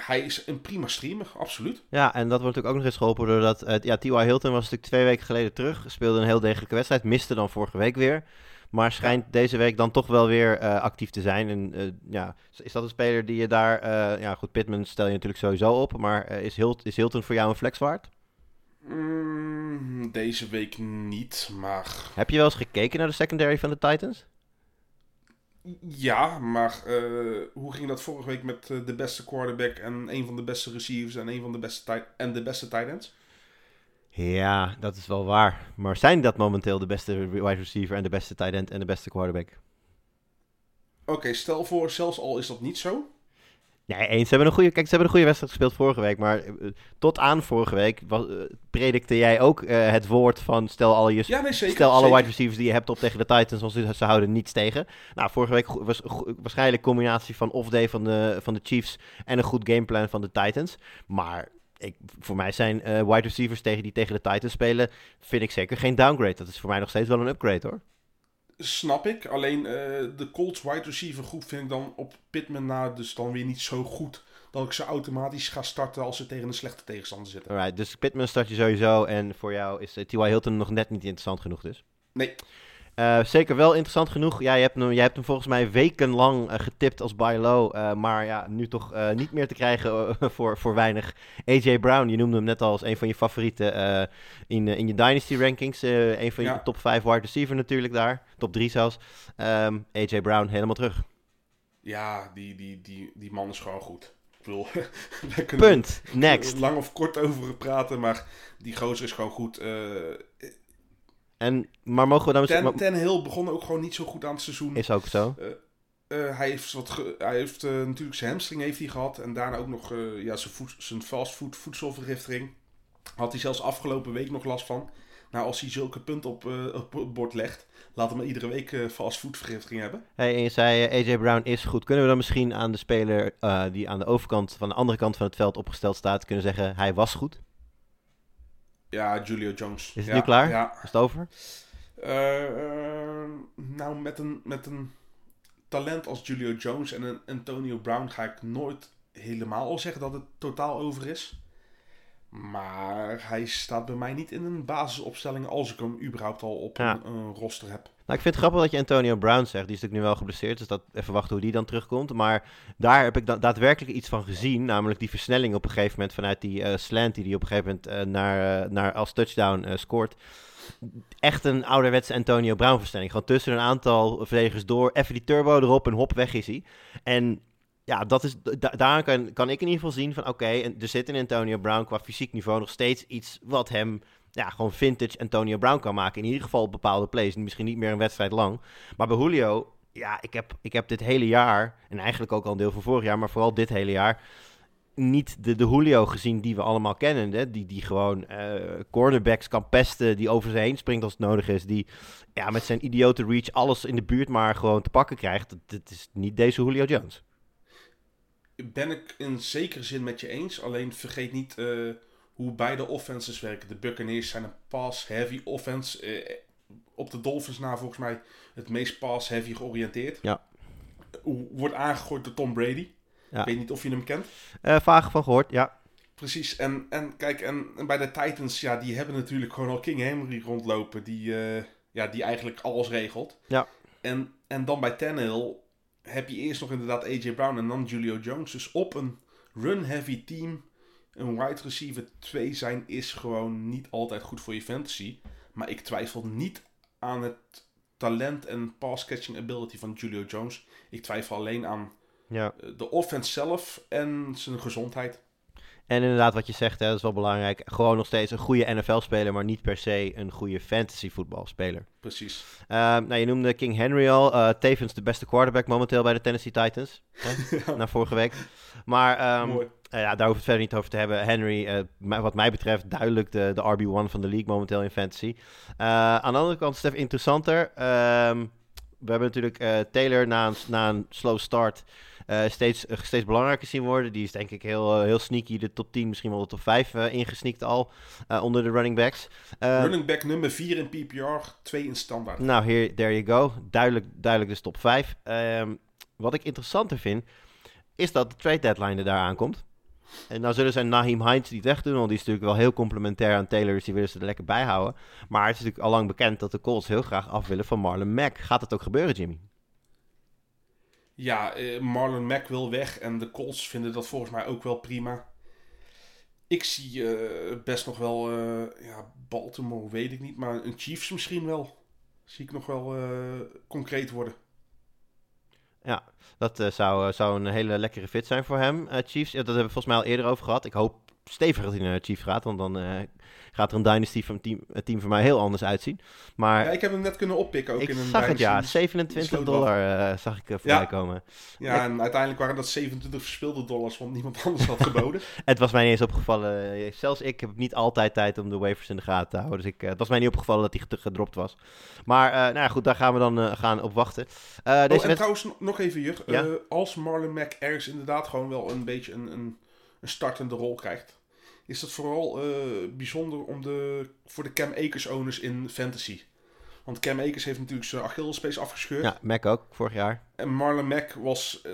hij is een prima streamer, absoluut. Ja, en dat wordt natuurlijk ook nog eens geholpen doordat... eh, ja, T.Y. Hilton was natuurlijk twee weken geleden terug. Speelde een heel degelijke wedstrijd. Miste dan vorige week weer. Maar schijnt deze week dan toch wel weer eh, actief te zijn. En eh, ja, is dat een speler die je daar... ja, goed, Pittman stel je natuurlijk sowieso op. Maar is, Hilt, is Hilton voor jou een flex waard? Mm, deze week niet, maar Heb je wel eens gekeken naar de secondary van de Titans? Ja, maar eh, hoe ging dat vorige week met eh, de beste quarterback en een van de beste receivers en een van de beste tight en de beste tight ends? Ja, dat is wel waar. Maar zijn dat momenteel de beste wide receiver en de beste tight end en de beste quarterback? Oké, stel voor, zelfs al is dat niet zo. Nee, eens. Ze hebben een goede, kijk, ze hebben een goede wedstrijd gespeeld vorige week. Maar eh, tot aan vorige week was, eh, predikte jij ook eh, het woord van stel alle, je, Ja, nee, zeker. stel alle zeker. wide receivers die je hebt op tegen de Titans, want ze, ze houden niets tegen. Nou, vorige week was waarschijnlijk een combinatie van off-day van de, van de Chiefs en een goed gameplan van de Titans. Maar ik, voor mij zijn wide receivers tegen die tegen de Titans spelen, vind ik zeker geen downgrade. Dat is voor mij nog steeds wel een upgrade hoor. Snap ik. Alleen eh, de Colts wide receiver groep vind ik dan op Pittman na dus dan weer niet zo goed dat ik ze automatisch ga starten als ze tegen een slechte tegenstander zitten. Alright, dus Pittman start je sowieso en voor jou is eh, T.Y. Hilton nog net niet interessant genoeg dus. Nee, Eh, zeker wel interessant genoeg. Ja, je hebt hem, jij hebt hem volgens mij wekenlang eh, getipt als buy low. eh, maar ja, nu toch niet meer te krijgen voor, voor weinig. AJ Brown, je noemde hem net al als een van je favorieten in, in je Dynasty rankings. een van je top 5 wide receiver natuurlijk daar. Top 3 zelfs. Ehm, AJ Brown helemaal terug. ja, die, die, die, die man is gewoon goed. Ik bedoel, wij kunnen Punt. Next. lang of kort over praten, maar die gozer is gewoon goed. Eh En, maar mogen we dan misschien... Ten, Ten Hill begon ook gewoon niet zo goed aan het seizoen. Is ook zo. Eh, hij heeft, wat ge- hij heeft eh, natuurlijk zijn hamstring heeft hij gehad. En daarna ook nog eh, ja, zijn, voed, zijn fastfood voedselvergiftiging. Had hij zelfs afgelopen week nog last van. Nou, als hij zulke punten op, eh, op het bord legt, laat hem iedere week eh fastfoodvergiftiging hebben. Hey, en je zei eh, AJ Brown is goed. Kunnen we dan misschien aan de speler eh, die aan de overkant, van de andere kant van het veld opgesteld staat, kunnen zeggen hij was goed? Ja, Julio Jones. Is het ja, nu klaar? Ja. Is het over? Eh, eh, nou, met een, met een talent als Julio Jones en een Antonio Brown ga ik nooit helemaal al zeggen dat het totaal over is. Maar hij staat bij mij niet in een basisopstelling als ik hem überhaupt al op Ja. een, een roster heb. Nou, ik vind het grappig dat je Antonio Brown zegt. Die is natuurlijk nu wel geblesseerd, dus dat even wachten hoe die dan terugkomt. Maar daar heb ik da- daadwerkelijk iets van gezien. Namelijk die versnelling op een gegeven moment vanuit die eh, slant die hij op een gegeven moment eh, naar, eh, naar als touchdown scoort. Echt een ouderwetse Antonio Brown versnelling. Gewoon tussen een aantal verdedigers door. Even die turbo erop en hop, weg is hij. En ja, dat is, da daar kan, kan ik in ieder geval zien van oké, er zit in Antonio Brown qua fysiek niveau nog steeds iets wat hem ja, gewoon vintage Antonio Brown kan maken. In ieder geval bepaalde plays. Misschien niet meer een wedstrijd lang. Maar bij Julio, ja, ik heb, ik heb dit hele jaar, en eigenlijk ook al een deel van vorig jaar, maar vooral dit hele jaar, niet de, de Julio gezien die we allemaal kennen. Hè? Die, die gewoon eh, cornerbacks kan pesten, die over ze heen springt als het nodig is. Die ja, met zijn idiote reach alles in de buurt maar gewoon te pakken krijgt. Dat is niet deze Julio Jones. Ben ik in zekere zin met je eens. Alleen vergeet niet eh, hoe beide offenses werken. De Buccaneers zijn een pass-heavy offense. eh, op de Dolphins na volgens mij het meest pass-heavy georiënteerd. Ja. Wordt aangegooid door Tom Brady. Ja. Ik weet niet of je hem kent. Eh vaag van gehoord, ja. Precies. En, en kijk, en, en bij de Titans, ja, die hebben natuurlijk gewoon al King Henry rondlopen. Die, eh, ja, die eigenlijk alles regelt. Ja. En, en dan bij Tannehill heb je eerst nog inderdaad AJ Brown en dan Julio Jones. Dus op een run-heavy team een wide receiver 2 zijn is gewoon niet altijd goed voor je fantasy. Maar ik twijfel niet aan het talent en pass-catching ability van Julio Jones. Ik twijfel alleen aan ja. eh, de offense zelf en zijn gezondheid. En inderdaad, wat je zegt, hè, dat is wel belangrijk. Gewoon nog steeds een goede NFL-speler, maar niet per se een goede fantasy-voetbalspeler. Precies. Ehm, nou, je noemde King Henry al. eh, tevens de beste quarterback momenteel bij de Tennessee Titans. Hè? Na vorige week. Maar ehm, Mooi. eh, ja, daar hoeven we het verder niet over te hebben. Henry, eh, wat mij betreft, duidelijk de, de RB1 van de league momenteel in fantasy. Eh, aan de andere kant is het even interessanter. Ehm, we hebben natuurlijk eh, Taylor na een, na een slow start eh, steeds, eh, steeds belangrijker zien worden. Die is denk ik heel, eh, heel sneaky de top 10, misschien wel de top 5 eh ingesneakt al eh, onder de running backs. Eh, Running back nummer 4 in PPR, 2 in standaard. nou, hier, there you go. Duidelijk, duidelijk dus top 5. Ehm, wat ik interessanter vind, is dat de trade deadline er daar aankomt. En nou zullen ze Naheem Hines niet wegdoen, want die is natuurlijk wel heel complementair aan Taylor, dus die willen ze er lekker bij houden. Maar het is natuurlijk al lang bekend dat de Colts heel graag af willen van Marlon Mack. Gaat het ook gebeuren, Jimmy? Ja, eh, Marlon Mack wil weg en de Colts vinden dat volgens mij ook wel prima. Ik zie eh, best nog wel, eh, ja, Baltimore weet ik niet, maar een Chiefs misschien wel. Zie ik nog wel concreet worden. Ja, dat eh, zou, eh, zou een hele lekkere fit zijn voor hem. Eh, Chiefs, dat hebben we volgens mij al eerder over gehad. Ik hoop stevig dat hij naar de Chiefs gaat, want dan gaat er een dynasty van team, het team voor mij heel anders uitzien. Maar Ja, ik heb hem net kunnen oppikken ook ik in een zag het ja, dynasty. 27 sloot dollar eh, zag ik eh, voorbij Ja. komen. Ja, en uiteindelijk waren dat 27 verspilde dollars, want niemand anders had geboden. Het was mij niet eens opgevallen. eh, Zelfs ik heb niet altijd tijd om de waivers in de gaten te houden. Dus ik, eh, het was mij niet opgevallen dat hij ged- gedropt was. Maar eh, nou ja, goed, daar gaan we dan eh, gaan op wachten. Eh, Oh, deze en trouwens, no- nog even hier. Ja? Eh, als Marlon Mack ergens inderdaad gewoon wel een beetje een, een, een startende rol krijgt, is dat vooral eh, bijzonder om de, voor de Cam Akers owners in fantasy. Want Cam Akers heeft natuurlijk zijn Achillespees afgescheurd. Ja, Mac ook, vorig jaar. En Marlon Mack was eh,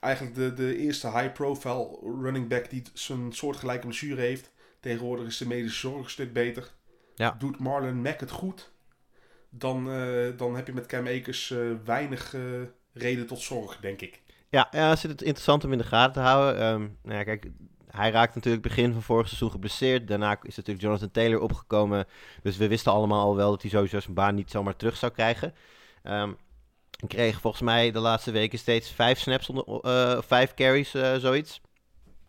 eigenlijk de, de eerste high-profile running back die zijn soortgelijke blessure heeft. Tegenwoordig is de medische zorg een stuk beter. Ja. Doet Marlon Mack het goed, dan, eh, dan heb je met Cam Akers weinig reden tot zorg, denk ik. Ja, ja het interessant om in de gaten te houden. Ehm, nou ja, kijk, hij raakte natuurlijk begin van vorig seizoen geblesseerd. Daarna is natuurlijk Jonathan Taylor opgekomen. Dus we wisten allemaal al wel dat hij sowieso zijn baan niet zomaar terug zou krijgen. Hij kreeg volgens mij de laatste weken steeds vijf snaps, onder, eh, vijf carries, eh, zoiets.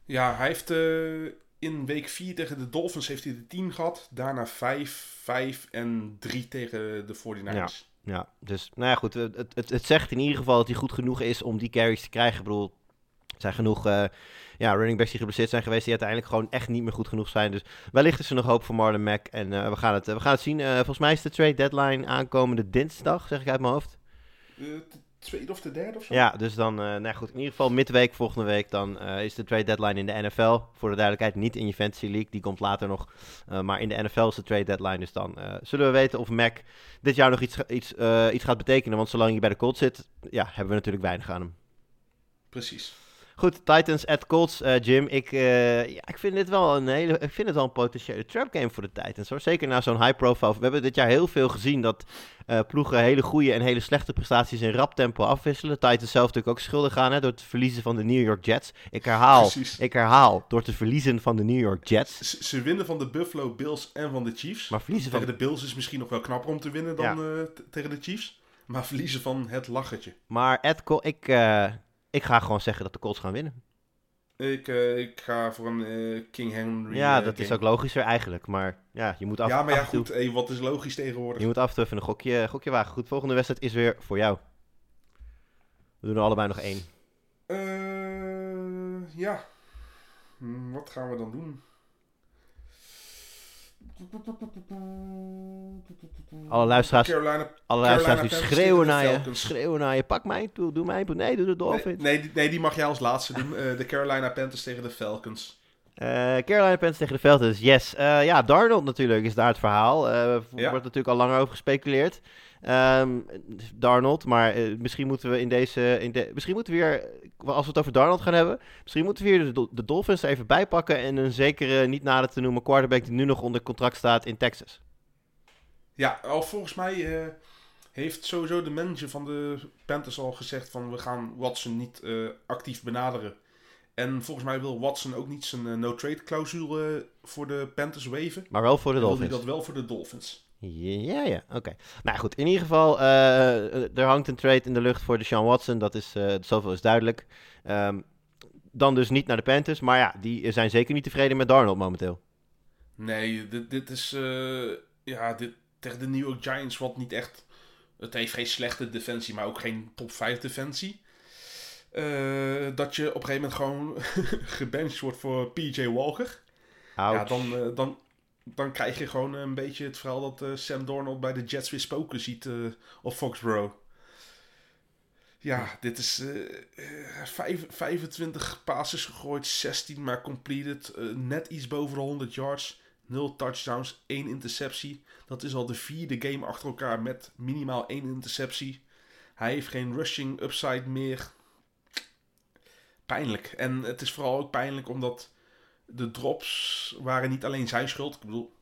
Ja, hij heeft eh, in week 4 tegen de Dolphins heeft hij de 10 gehad. Daarna 5, 5 en 3 tegen de 49ers. Ja, dus nou ja, goed. Het, het, het, zegt in ieder geval dat hij goed genoeg is om die carries te krijgen. Ik bedoel, zijn genoeg eh, ja, running backs die geblesseerd zijn geweest, die uiteindelijk gewoon echt niet meer goed genoeg zijn. Dus wellicht is er nog hoop voor Marlon Mack. En eh, we, gaan het, eh, we gaan het zien. Volgens mij is de trade deadline aankomende dinsdag, zeg ik uit mijn hoofd. T- tweede of de derde of zo. Ja, dus dan, nou goed, in ieder geval midweek volgende week, dan is de trade deadline in de NFL. Voor de duidelijkheid, niet in je Fantasy League, die komt later nog. Maar in de NFL is de trade deadline, dus dan zullen we weten of Mac dit jaar nog iets, iets, iets gaat betekenen. Want zolang hij bij de Colts zit, ja, hebben we natuurlijk weinig aan hem. Precies. Goed, Titans at Colts, eh, Jim. Ik, eh, ja, ik vind dit wel een hele, ik vind het wel een potentiële trap game voor de Titans. Hoor. Zeker na zo'n high profile. We hebben dit jaar heel veel gezien dat eh, ploegen hele goede en hele slechte prestaties in rap tempo afwisselen. Titans zelf natuurlijk ook schuldig aan hè, door het verliezen van de New York Jets. Ik herhaal, Precies. ik herhaal, door te verliezen van de New York Jets. Ze, ze winnen van de Buffalo Bills en van de Chiefs. Maar verliezen van, Tegen de Bills is misschien nog wel knapper om te winnen dan tegen de Chiefs. Maar verliezen van het lachertje. maar Col- ik, ik ga gewoon zeggen dat de Colts gaan winnen. Ik, eh, ik ga voor een eh, King Henry. Ja, eh, dat is ook logischer eigenlijk. Maar ja, je moet af, Ja, maar ja, goed. Hey, wat is logisch tegenwoordig? Je moet af en toe even een gokje, gokje wagen. Goed, volgende wedstrijd is weer voor jou. We doen er allebei nog één. Ja. Hm, wat gaan we dan doen? Alle luisteraars, Carolina. alle luisteraars die schreeuwen naar je. Schreeuwen naar je. Pak mij toe, doe mij. Nee, doe de Dolphins. nee, die- nee, die mag jij als laatste doen. Eh, de Carolina Panthers tegen de Falcons. Eh, Carolina Panthers tegen de Falcons, yes. Eh, ja, Darnold natuurlijk is daar het verhaal. Er Ja. wordt natuurlijk al langer over gespeculeerd. Ehm, Darnold, maar eh, misschien moeten we in deze... In de, misschien moeten we weer, als we het over Darnold gaan hebben... Misschien moeten we hier de, de Dolphins even bij pakken... en een zekere, niet nader te noemen, quarterback die nu nog onder contract staat in Texas. Ja, al volgens mij eh, heeft sowieso de manager van de Panthers al gezegd van we gaan Watson niet eh, actief benaderen. En volgens mij wil Watson ook niet zijn no-trade clausule voor de Panthers waven. Maar wel voor de Wil hij Dolphins. dat wel voor de Dolphins. Ja, ja, oké. Nou goed, in ieder geval, eh, er hangt een trade in de lucht voor Deshaun Watson. Dat is, eh, zoveel is duidelijk. Ehm, dan dus niet naar de Panthers. Maar ja, die zijn zeker niet tevreden met Darnold momenteel. Nee, dit, dit is eh, ja, dit, tegen de New York Giants wat niet echt... Het heeft geen slechte defensie, maar ook geen top 5 defensie. Dat je op een gegeven moment gewoon gebenched wordt voor PJ Walker. Ja, dan, dan, dan krijg je gewoon een beetje het verhaal dat eh, Sam Darnold bij de Jets weer spoken ziet eh, op Foxborough. Ja, dit is eh, eh, vijf- 25 passes gegooid, 16 maar completed. net iets boven de 100 yards, 0 touchdowns, 1 interceptie. Dat is al de vierde game achter elkaar met minimaal 1 interceptie. Hij heeft geen rushing upside meer. Pijnlijk. En het is vooral ook pijnlijk omdat de drops waren niet alleen zijn schuld. Ik bedoel,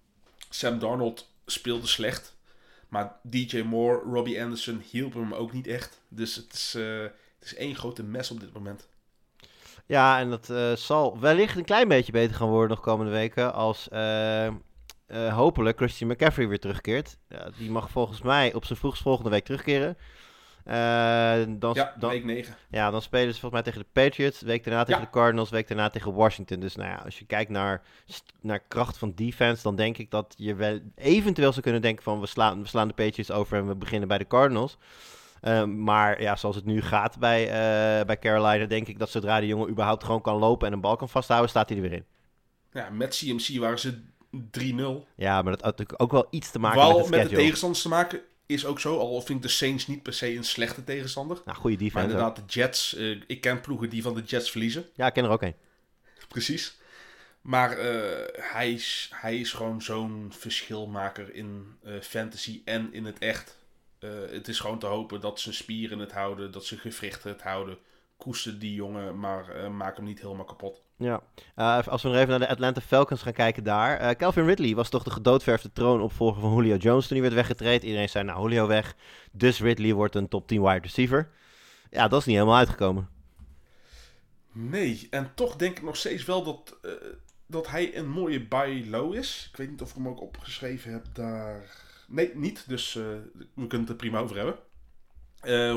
Sam Darnold speelde slecht. Maar DJ Moore, Robbie Anderson hielpen hem ook niet echt. Dus het is, eh, het is één grote mes op dit moment. Ja, en dat eh, zal wellicht een klein beetje beter gaan worden nog komende weken. Als eh, hopelijk Christian McCaffrey weer terugkeert. Ja, die mag volgens mij op zijn vroegst volgende week terugkeren. Eh, dan, Ja, dan, week 9. Ja, dan spelen ze volgens mij tegen de Patriots. Week daarna tegen Ja. de Cardinals. Week daarna tegen Washington. Dus nou ja, als je kijkt naar, naar kracht van defense, dan denk ik dat je wel eventueel zou kunnen denken van we slaan, we slaan de Patriots over en we beginnen bij de Cardinals. Ehm, maar ja, zoals het nu gaat bij, eh, bij Carolina, denk ik dat zodra de jongen überhaupt gewoon kan lopen en een bal kan vasthouden, staat hij er weer in. Ja, met CMC waren ze 3-0. Ja, maar dat had natuurlijk ook wel iets te maken met het met de tegenstanders te maken is ook zo. Al vind ik de Saints niet per se een slechte tegenstander. Nou, goede Maar defense. ook. inderdaad, de Jets. eh, ik ken ploegen die van de Jets verliezen. Ja, ik ken er ook een. Precies. Maar eh, hij, is, hij is gewoon zo'n verschilmaker in eh, fantasy en in het echt. Het is gewoon te hopen dat zijn spieren het houden, dat zijn gewrichten het houden. Koester die jongen, maar maak hem niet helemaal kapot. Ja, Eh, als we nog even naar de Atlanta Falcons gaan kijken daar. Eh, Calvin Ridley was toch de gedoodverfde troonopvolger van Julio Jones toen hij werd weggetraind. Iedereen zei, nou, Julio weg. Dus Ridley wordt een top 10 wide receiver. Ja, dat is niet helemaal uitgekomen. Nee, en toch denk ik nog steeds wel dat, eh, dat hij een mooie buy low is. Ik weet niet of ik hem ook opgeschreven heb daar. Nee, niet. Dus we kunnen het er prima over hebben.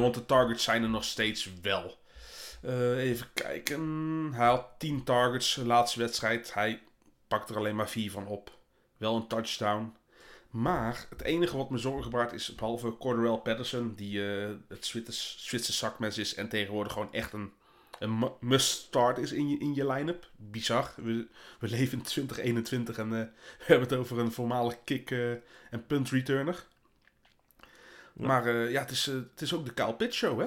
Want de targets zijn er nog steeds wel. Eh, even kijken. Hij had 10 targets de laatste wedstrijd. Hij pakt er alleen maar 4 van op. Wel een touchdown. Maar het enige wat me zorgen baart is, behalve Cordarrelle Patterson, die eh, het Zwitsers, Zwitser zakmes is en tegenwoordig gewoon echt een, een mu- must-start is in je, in je line-up. Bizar. We, we leven in 2021 en eh, we hebben het over een voormalig kick- en punt returner. Maar ja, het is, het is ook de Kyle Pitts show, hè?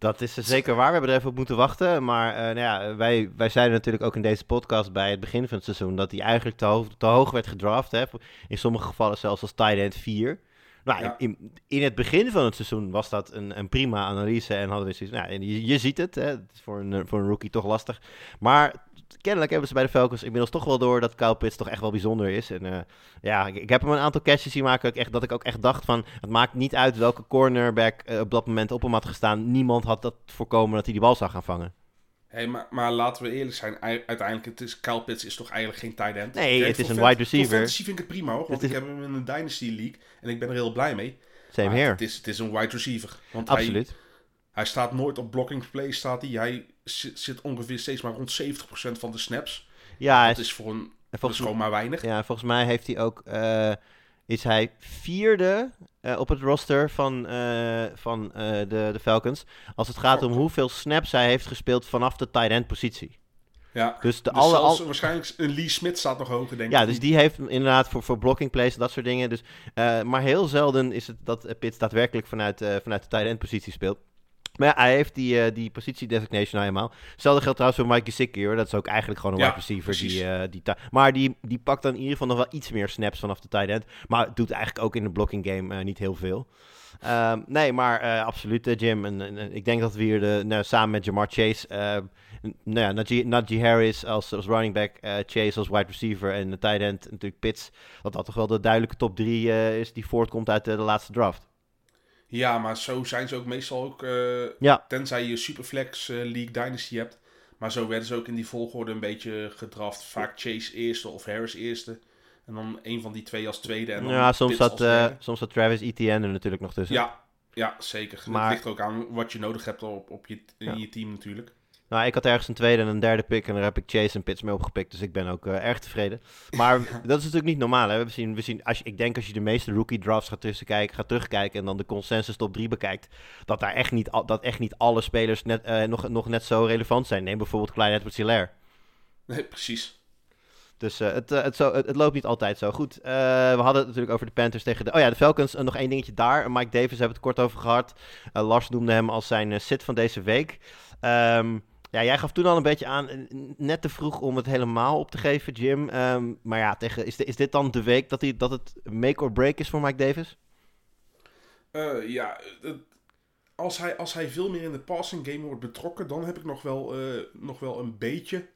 Dat is zeker waar. We hebben er even op moeten wachten. Maar uh, nou ja, wij, wij zeiden natuurlijk ook in deze podcast bij het begin van het seizoen dat hij eigenlijk te hoog, te hoog werd gedraft. Hè? In sommige gevallen zelfs als tight end 4. Nou, ja. in, in, het begin van het seizoen was dat een, een prima analyse en hadden we zoiets. Nou, je, je ziet het, hè? het is voor een, voor een rookie toch lastig. Maar kennelijk hebben ze bij de Falcons inmiddels toch wel door dat Kyle Pitts toch echt wel bijzonder is. En uh, ja, ik, ik, heb hem een aantal catches zien maken dat ik, echt, dat ik ook echt dacht van... Het maakt niet uit welke cornerback uh, op dat moment op hem had gestaan. Niemand had dat voorkomen dat hij die bal zou gaan vangen. Hey, maar, maar laten we eerlijk zijn, uiteindelijk het is Kyle Pitts is toch eigenlijk geen tight end? Nee, het is een wide receiver. Fantasy vind ik het prima hoor, want is... ik heb hem in een Dynasty League en ik ben er heel blij mee. Same maar here. Het is, het is een wide receiver. Want Absoluut. Hij, hij staat nooit op blocking play, staat hij. Hij zit ongeveer steeds maar rond 70% van de snaps. Ja, dat is voor een dat is gewoon maar weinig. Ja, volgens mij heeft hij ook, uh, is hij vierde uh, op het roster van, uh, van de, de Falcons. Als het gaat om hoeveel snaps hij heeft gespeeld vanaf de tight end positie. Ja, dus, de dus alle, al... waarschijnlijk een Lee Smith staat nog hoger, denk ik. Ja, dus die heeft inderdaad voor, voor blocking plays en dat soort dingen. Dus, maar heel zelden is het dat Pitts daadwerkelijk vanuit, vanuit de tight end positie speelt. Maar ja, hij heeft die, uh, die positie designation nou helemaal. Hetzelfde geldt trouwens voor Mike Gesicki hoor. Dat is ook eigenlijk gewoon een wide receiver. Die, uh, die maar die, die pakt dan in ieder geval nog wel iets meer snaps vanaf de tight end. Maar doet eigenlijk ook in de blocking game uh, niet heel veel. Um, nee, maar absoluut Jim. En, en, ik denk dat we hier de, nou, samen met Jamar Chase... nou ja, Najee, Najee Harris als, als running back, Chase als wide receiver en de tight end natuurlijk Pitts. Dat dat toch wel de duidelijke top 3 is die voortkomt uit de laatste draft. Ja, maar zo zijn ze ook meestal ook. Uh, ja. Tenzij je Superflex uh, League Dynasty hebt. Maar zo werden ze ook in die volgorde een beetje gedraft. Vaak Chase eerste of Harris eerste. En dan een van die twee als tweede. En dan ja, soms zat, uh, soms zat Travis Etienne er natuurlijk nog tussen. Ja, ja zeker. Maar... Het ligt ook aan wat je nodig hebt op, op je, in ja. je team natuurlijk. Nou, ik had ergens een tweede en een derde pick en daar heb ik Chase en Pitts mee opgepikt. Dus ik ben ook uh, erg tevreden. Maar dat is natuurlijk niet normaal. Hè? We zien, we zien, als je, ik denk als je de meeste rookie drafts gaat, tussen kijken, gaat terugkijken en dan de consensus top 3 bekijkt, dat daar echt niet, dat echt niet alle spelers net, uh, nog, nog net zo relevant zijn. Neem bijvoorbeeld Clyde edwards hilaire Nee, precies. Dus uh, het, uh, het, zo, het, het, loopt niet altijd zo goed. Uh, we hadden het natuurlijk over de Panthers tegen de... Oh ja, de Falcons. nog één dingetje daar. Mike Davis hebben het kort over gehad. Lars noemde hem als zijn sit van deze week. Um, ja, jij gaf toen al een beetje aan, net te vroeg om het helemaal op te geven, Jim. Um, maar ja, tegen, is, is dit dan de week dat, hij, dat het make or break is voor Mike Davis? Uh, ja, als, hij, als hij veel meer in de passing game wordt betrokken, dan heb ik nog wel, uh, nog wel een beetje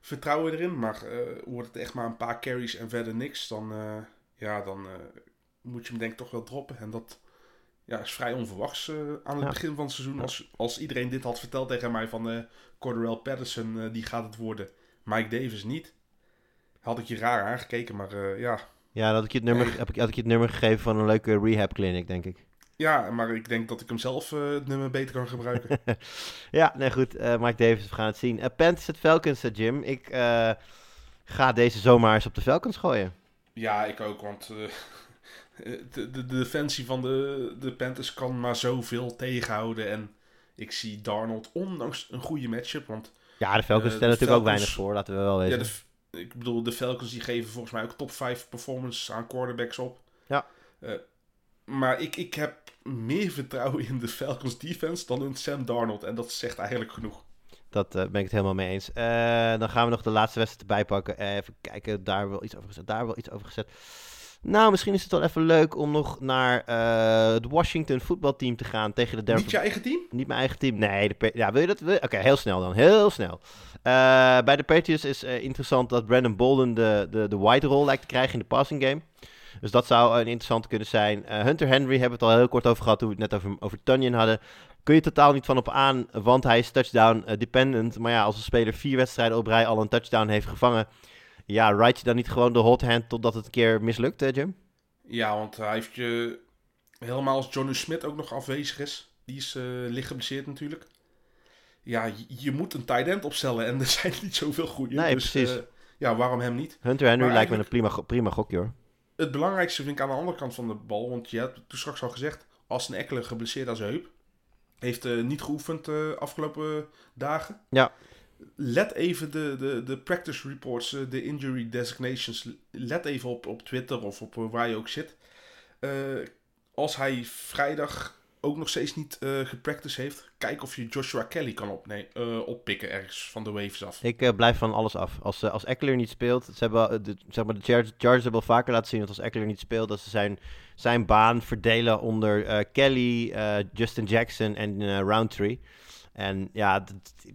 vertrouwen erin. Maar uh, wordt het echt maar een paar carries en verder niks, dan, ja, dan moet je hem denk ik toch wel droppen. En dat ja, is vrij onverwachts uh, aan het ja. begin van het seizoen. Als, als iedereen dit had verteld tegen mij van uh, Patterson, uh, die gaat het worden. Mike Davis niet. Had ik je raar aangekeken, maar ja. Ja, had ik, je het nummer, heb ik, had ik je het nummer gegeven van een leuke rehab clinic, denk ik. Ja, maar ik denk dat ik hem zelf het nummer beter kan gebruiken. ja, nee goed. Mike Davis, we gaan het zien. Uh, Panthers het Falcons, Jim. Ik ga deze zomaar eens op de Falcons gooien. Ja, ik ook, want de, de, de defensie van de, de Panthers kan maar zoveel tegenhouden. En ik zie Darnold, ondanks een goede matchup, want... Ja, de Falcons uh, stellen natuurlijk ook weinig voor, laten we wel weten. Ja, de, ik bedoel, de Falcons die geven volgens mij ook top 5 performance aan quarterbacks op. Ja. Uh, maar ik, ik heb meer vertrouwen in de Falcons defense dan in Sam Darnold. En dat zegt eigenlijk genoeg. Dat uh, ben ik het helemaal mee eens. dan gaan we nog de laatste wedstrijd erbij pakken. even kijken, daar wel iets over gezet, daar wel iets over gezet. Nou, misschien is het wel even leuk om nog naar uh, het Washington voetbalteam te gaan tegen de Denver... Niet je eigen team? Niet mijn eigen team. Nee, de ja, wil je dat? Oké, heel snel dan. Heel snel. Uh, bij de Patriots is uh, interessant dat Brandon Bolden de, de, de wide role lijkt te krijgen in de passing game. Dus dat zou een interessante kunnen zijn. Hunter Henry hebben we het al heel kort over gehad toen we het net over, over Tunyon hadden. Kun je totaal niet van op aan, want hij is touchdown dependent. Maar ja, als een speler vier wedstrijden op rij al een touchdown heeft gevangen ja, ride je dan niet gewoon de hot hand totdat het een keer mislukt, hè, Jim? Ja, want hij heeft je helemaal als Johnny Smith ook nog afwezig is. Die is uh, licht geblesseerd natuurlijk. Ja, je, moet een tight end opstellen en er zijn niet zoveel goede. Nee, dus, precies. Uh, ja, waarom hem niet? Hunter Henry lijkt me een prima, prima gokje hoor. Het belangrijkste vind ik aan de andere kant van de bal, want je hebt toen straks al gezegd, als een Eckler geblesseerd aan zijn heup. Heeft uh, niet geoefend de afgelopen dagen. Ja let even de, de, de practice reports, eh, de injury designations. Let even op, op Twitter of op waar je ook zit. Uh, als hij vrijdag ook nog steeds niet eh gepracticed heeft. Kijk of je Joshua Kelly kan opne- eh, oppikken ergens van de waves af. Ik eh, blijf van alles af. Als, eh, als Eckler niet speelt, ze hebben, eh, de, zeg maar, de Chargers, hebben al vaker laten zien dat als Eckler niet speelt, dat ze zijn, zijn baan verdelen onder eh, Kelly, eh, Justin Jackson en eh, Roundtree. En ja,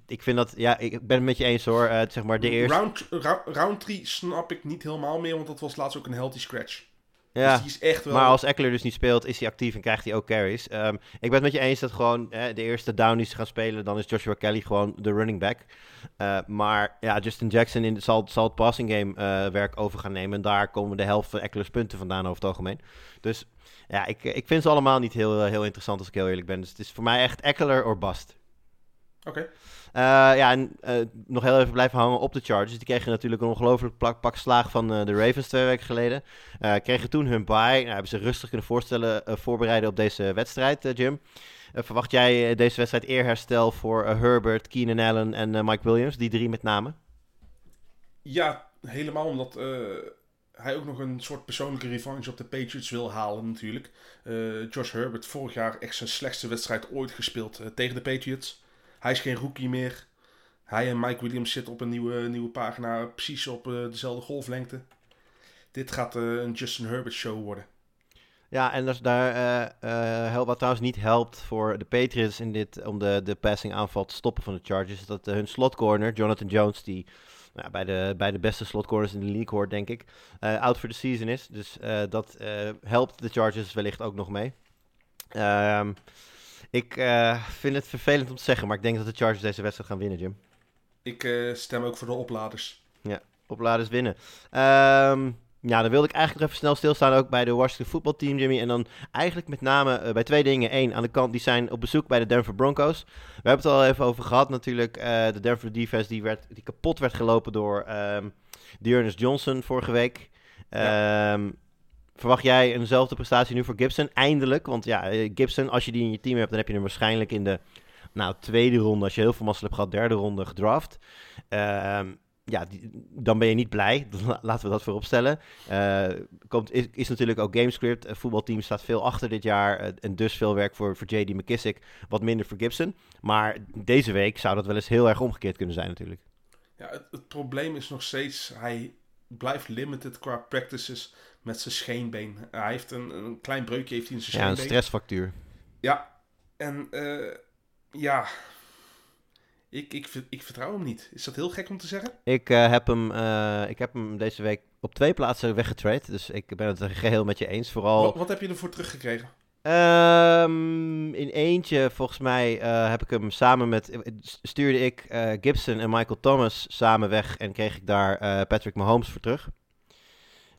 ik vind dat, ja, ik ben het met je eens hoor. Eh, zeg maar de eerste. Round, Roundtree snap ik niet helemaal meer, want dat was laatst ook een healthy scratch. ja. Dus die is echt wel... Maar als Eckler dus niet speelt, is hij actief en krijgt hij ook carries. Ehm, ik ben het met je eens dat gewoon hè, de eerste down die ze gaan spelen, dan is Joshua Kelly gewoon de running back. Eh, maar ja, Justin Jackson in, zal, zal het passing game eh, werk over gaan nemen. En daar komen de helft van Eckler's punten vandaan over het algemeen. Dus ja, ik, ik vind ze allemaal niet heel, eh, heel interessant als ik heel eerlijk ben. Dus het is voor mij echt Eckler or bust. Oké. Eh, ja, en eh, nog heel even blijven hangen op de Chargers. Die kregen natuurlijk een ongelooflijk pak slaag van eh, de Ravens twee weken geleden. Kregen toen hun bye. Nou, hebben ze rustig kunnen voorstellen, voorbereiden op deze wedstrijd, Jim. Verwacht jij deze wedstrijd eerherstel voor Herbert, Keenan Allen en Mike Williams? Die drie met name. Ja, helemaal omdat hij ook nog een soort persoonlijke revanche op de Patriots wil halen natuurlijk. Josh Herbert vorig jaar echt zijn slechtste wedstrijd ooit gespeeld tegen de Patriots. Hij is geen rookie meer. Hij en Mike Williams zitten op een nieuwe, nieuwe pagina, precies op eh, dezelfde golflengte. Dit gaat eh, een Justin Herbert show worden. Ja, en dus daar, helpt, wat trouwens niet helpt voor de Patriots in dit, om de, de passing aanval te stoppen van de Chargers, is dat hun slot corner, Jonathan Jones, die nou, bij, de, bij de beste slot corners in de league hoort, denk ik, out for the season is. Dus dat helpt de Chargers wellicht ook nog mee. Ehm, ik eh, vind het vervelend om te zeggen, maar ik denk dat de Chargers deze wedstrijd gaan winnen, Jim. Ik eh, stem ook voor de opladers. Opladers winnen. Ehm, ja, dan wilde ik eigenlijk nog even snel stilstaan ook bij de Washington voetbalteam, Jimmy. En dan eigenlijk met name eh, bij twee dingen. Eén, aan de kant, die zijn op bezoek bij de Denver Broncos. We hebben het al even over gehad natuurlijk. de Denver defense die, werd, die kapot werd gelopen door Dearness Johnson vorige week. Ehm, Verwacht jij eenzelfde prestatie nu voor Gibson? Eindelijk, want ja, eh, Gibson, als je die in je team hebt, dan heb je hem waarschijnlijk in de nou, tweede ronde, als je heel veel mazzel hebt gehad, derde ronde gedraft. Ehm, ja, dan ben je niet blij. Laten we dat vooropstellen. Eh komt, is, is natuurlijk ook gamescript. Het voetbalteam staat veel achter dit jaar. eh, en dus veel werk voor, voor J.D. McKissick. Wat minder voor Gibson. Maar deze week zou dat wel eens heel erg omgekeerd kunnen zijn natuurlijk. Ja, het, het probleem is nog steeds, hij blijft limited qua practices met zijn scheenbeen. Hij heeft een, een klein breukje heeft hij in zijn Ja, een scheenbeen. stressfactuur. Ja, en eh, ja, ik, ik, ik vertrouw hem niet. Is dat heel gek om te zeggen? Ik, eh, heb hem, eh, ik heb hem deze week op twee plaatsen weggetrade. Dus ik ben het er geheel met je eens. Vooral Wat, wat heb je ervoor teruggekregen? Ehm, in eentje, volgens mij, heb ik hem samen met. stuurde ik Gibson en Michael Thomas samen weg. En kreeg ik daar Patrick Mahomes voor terug.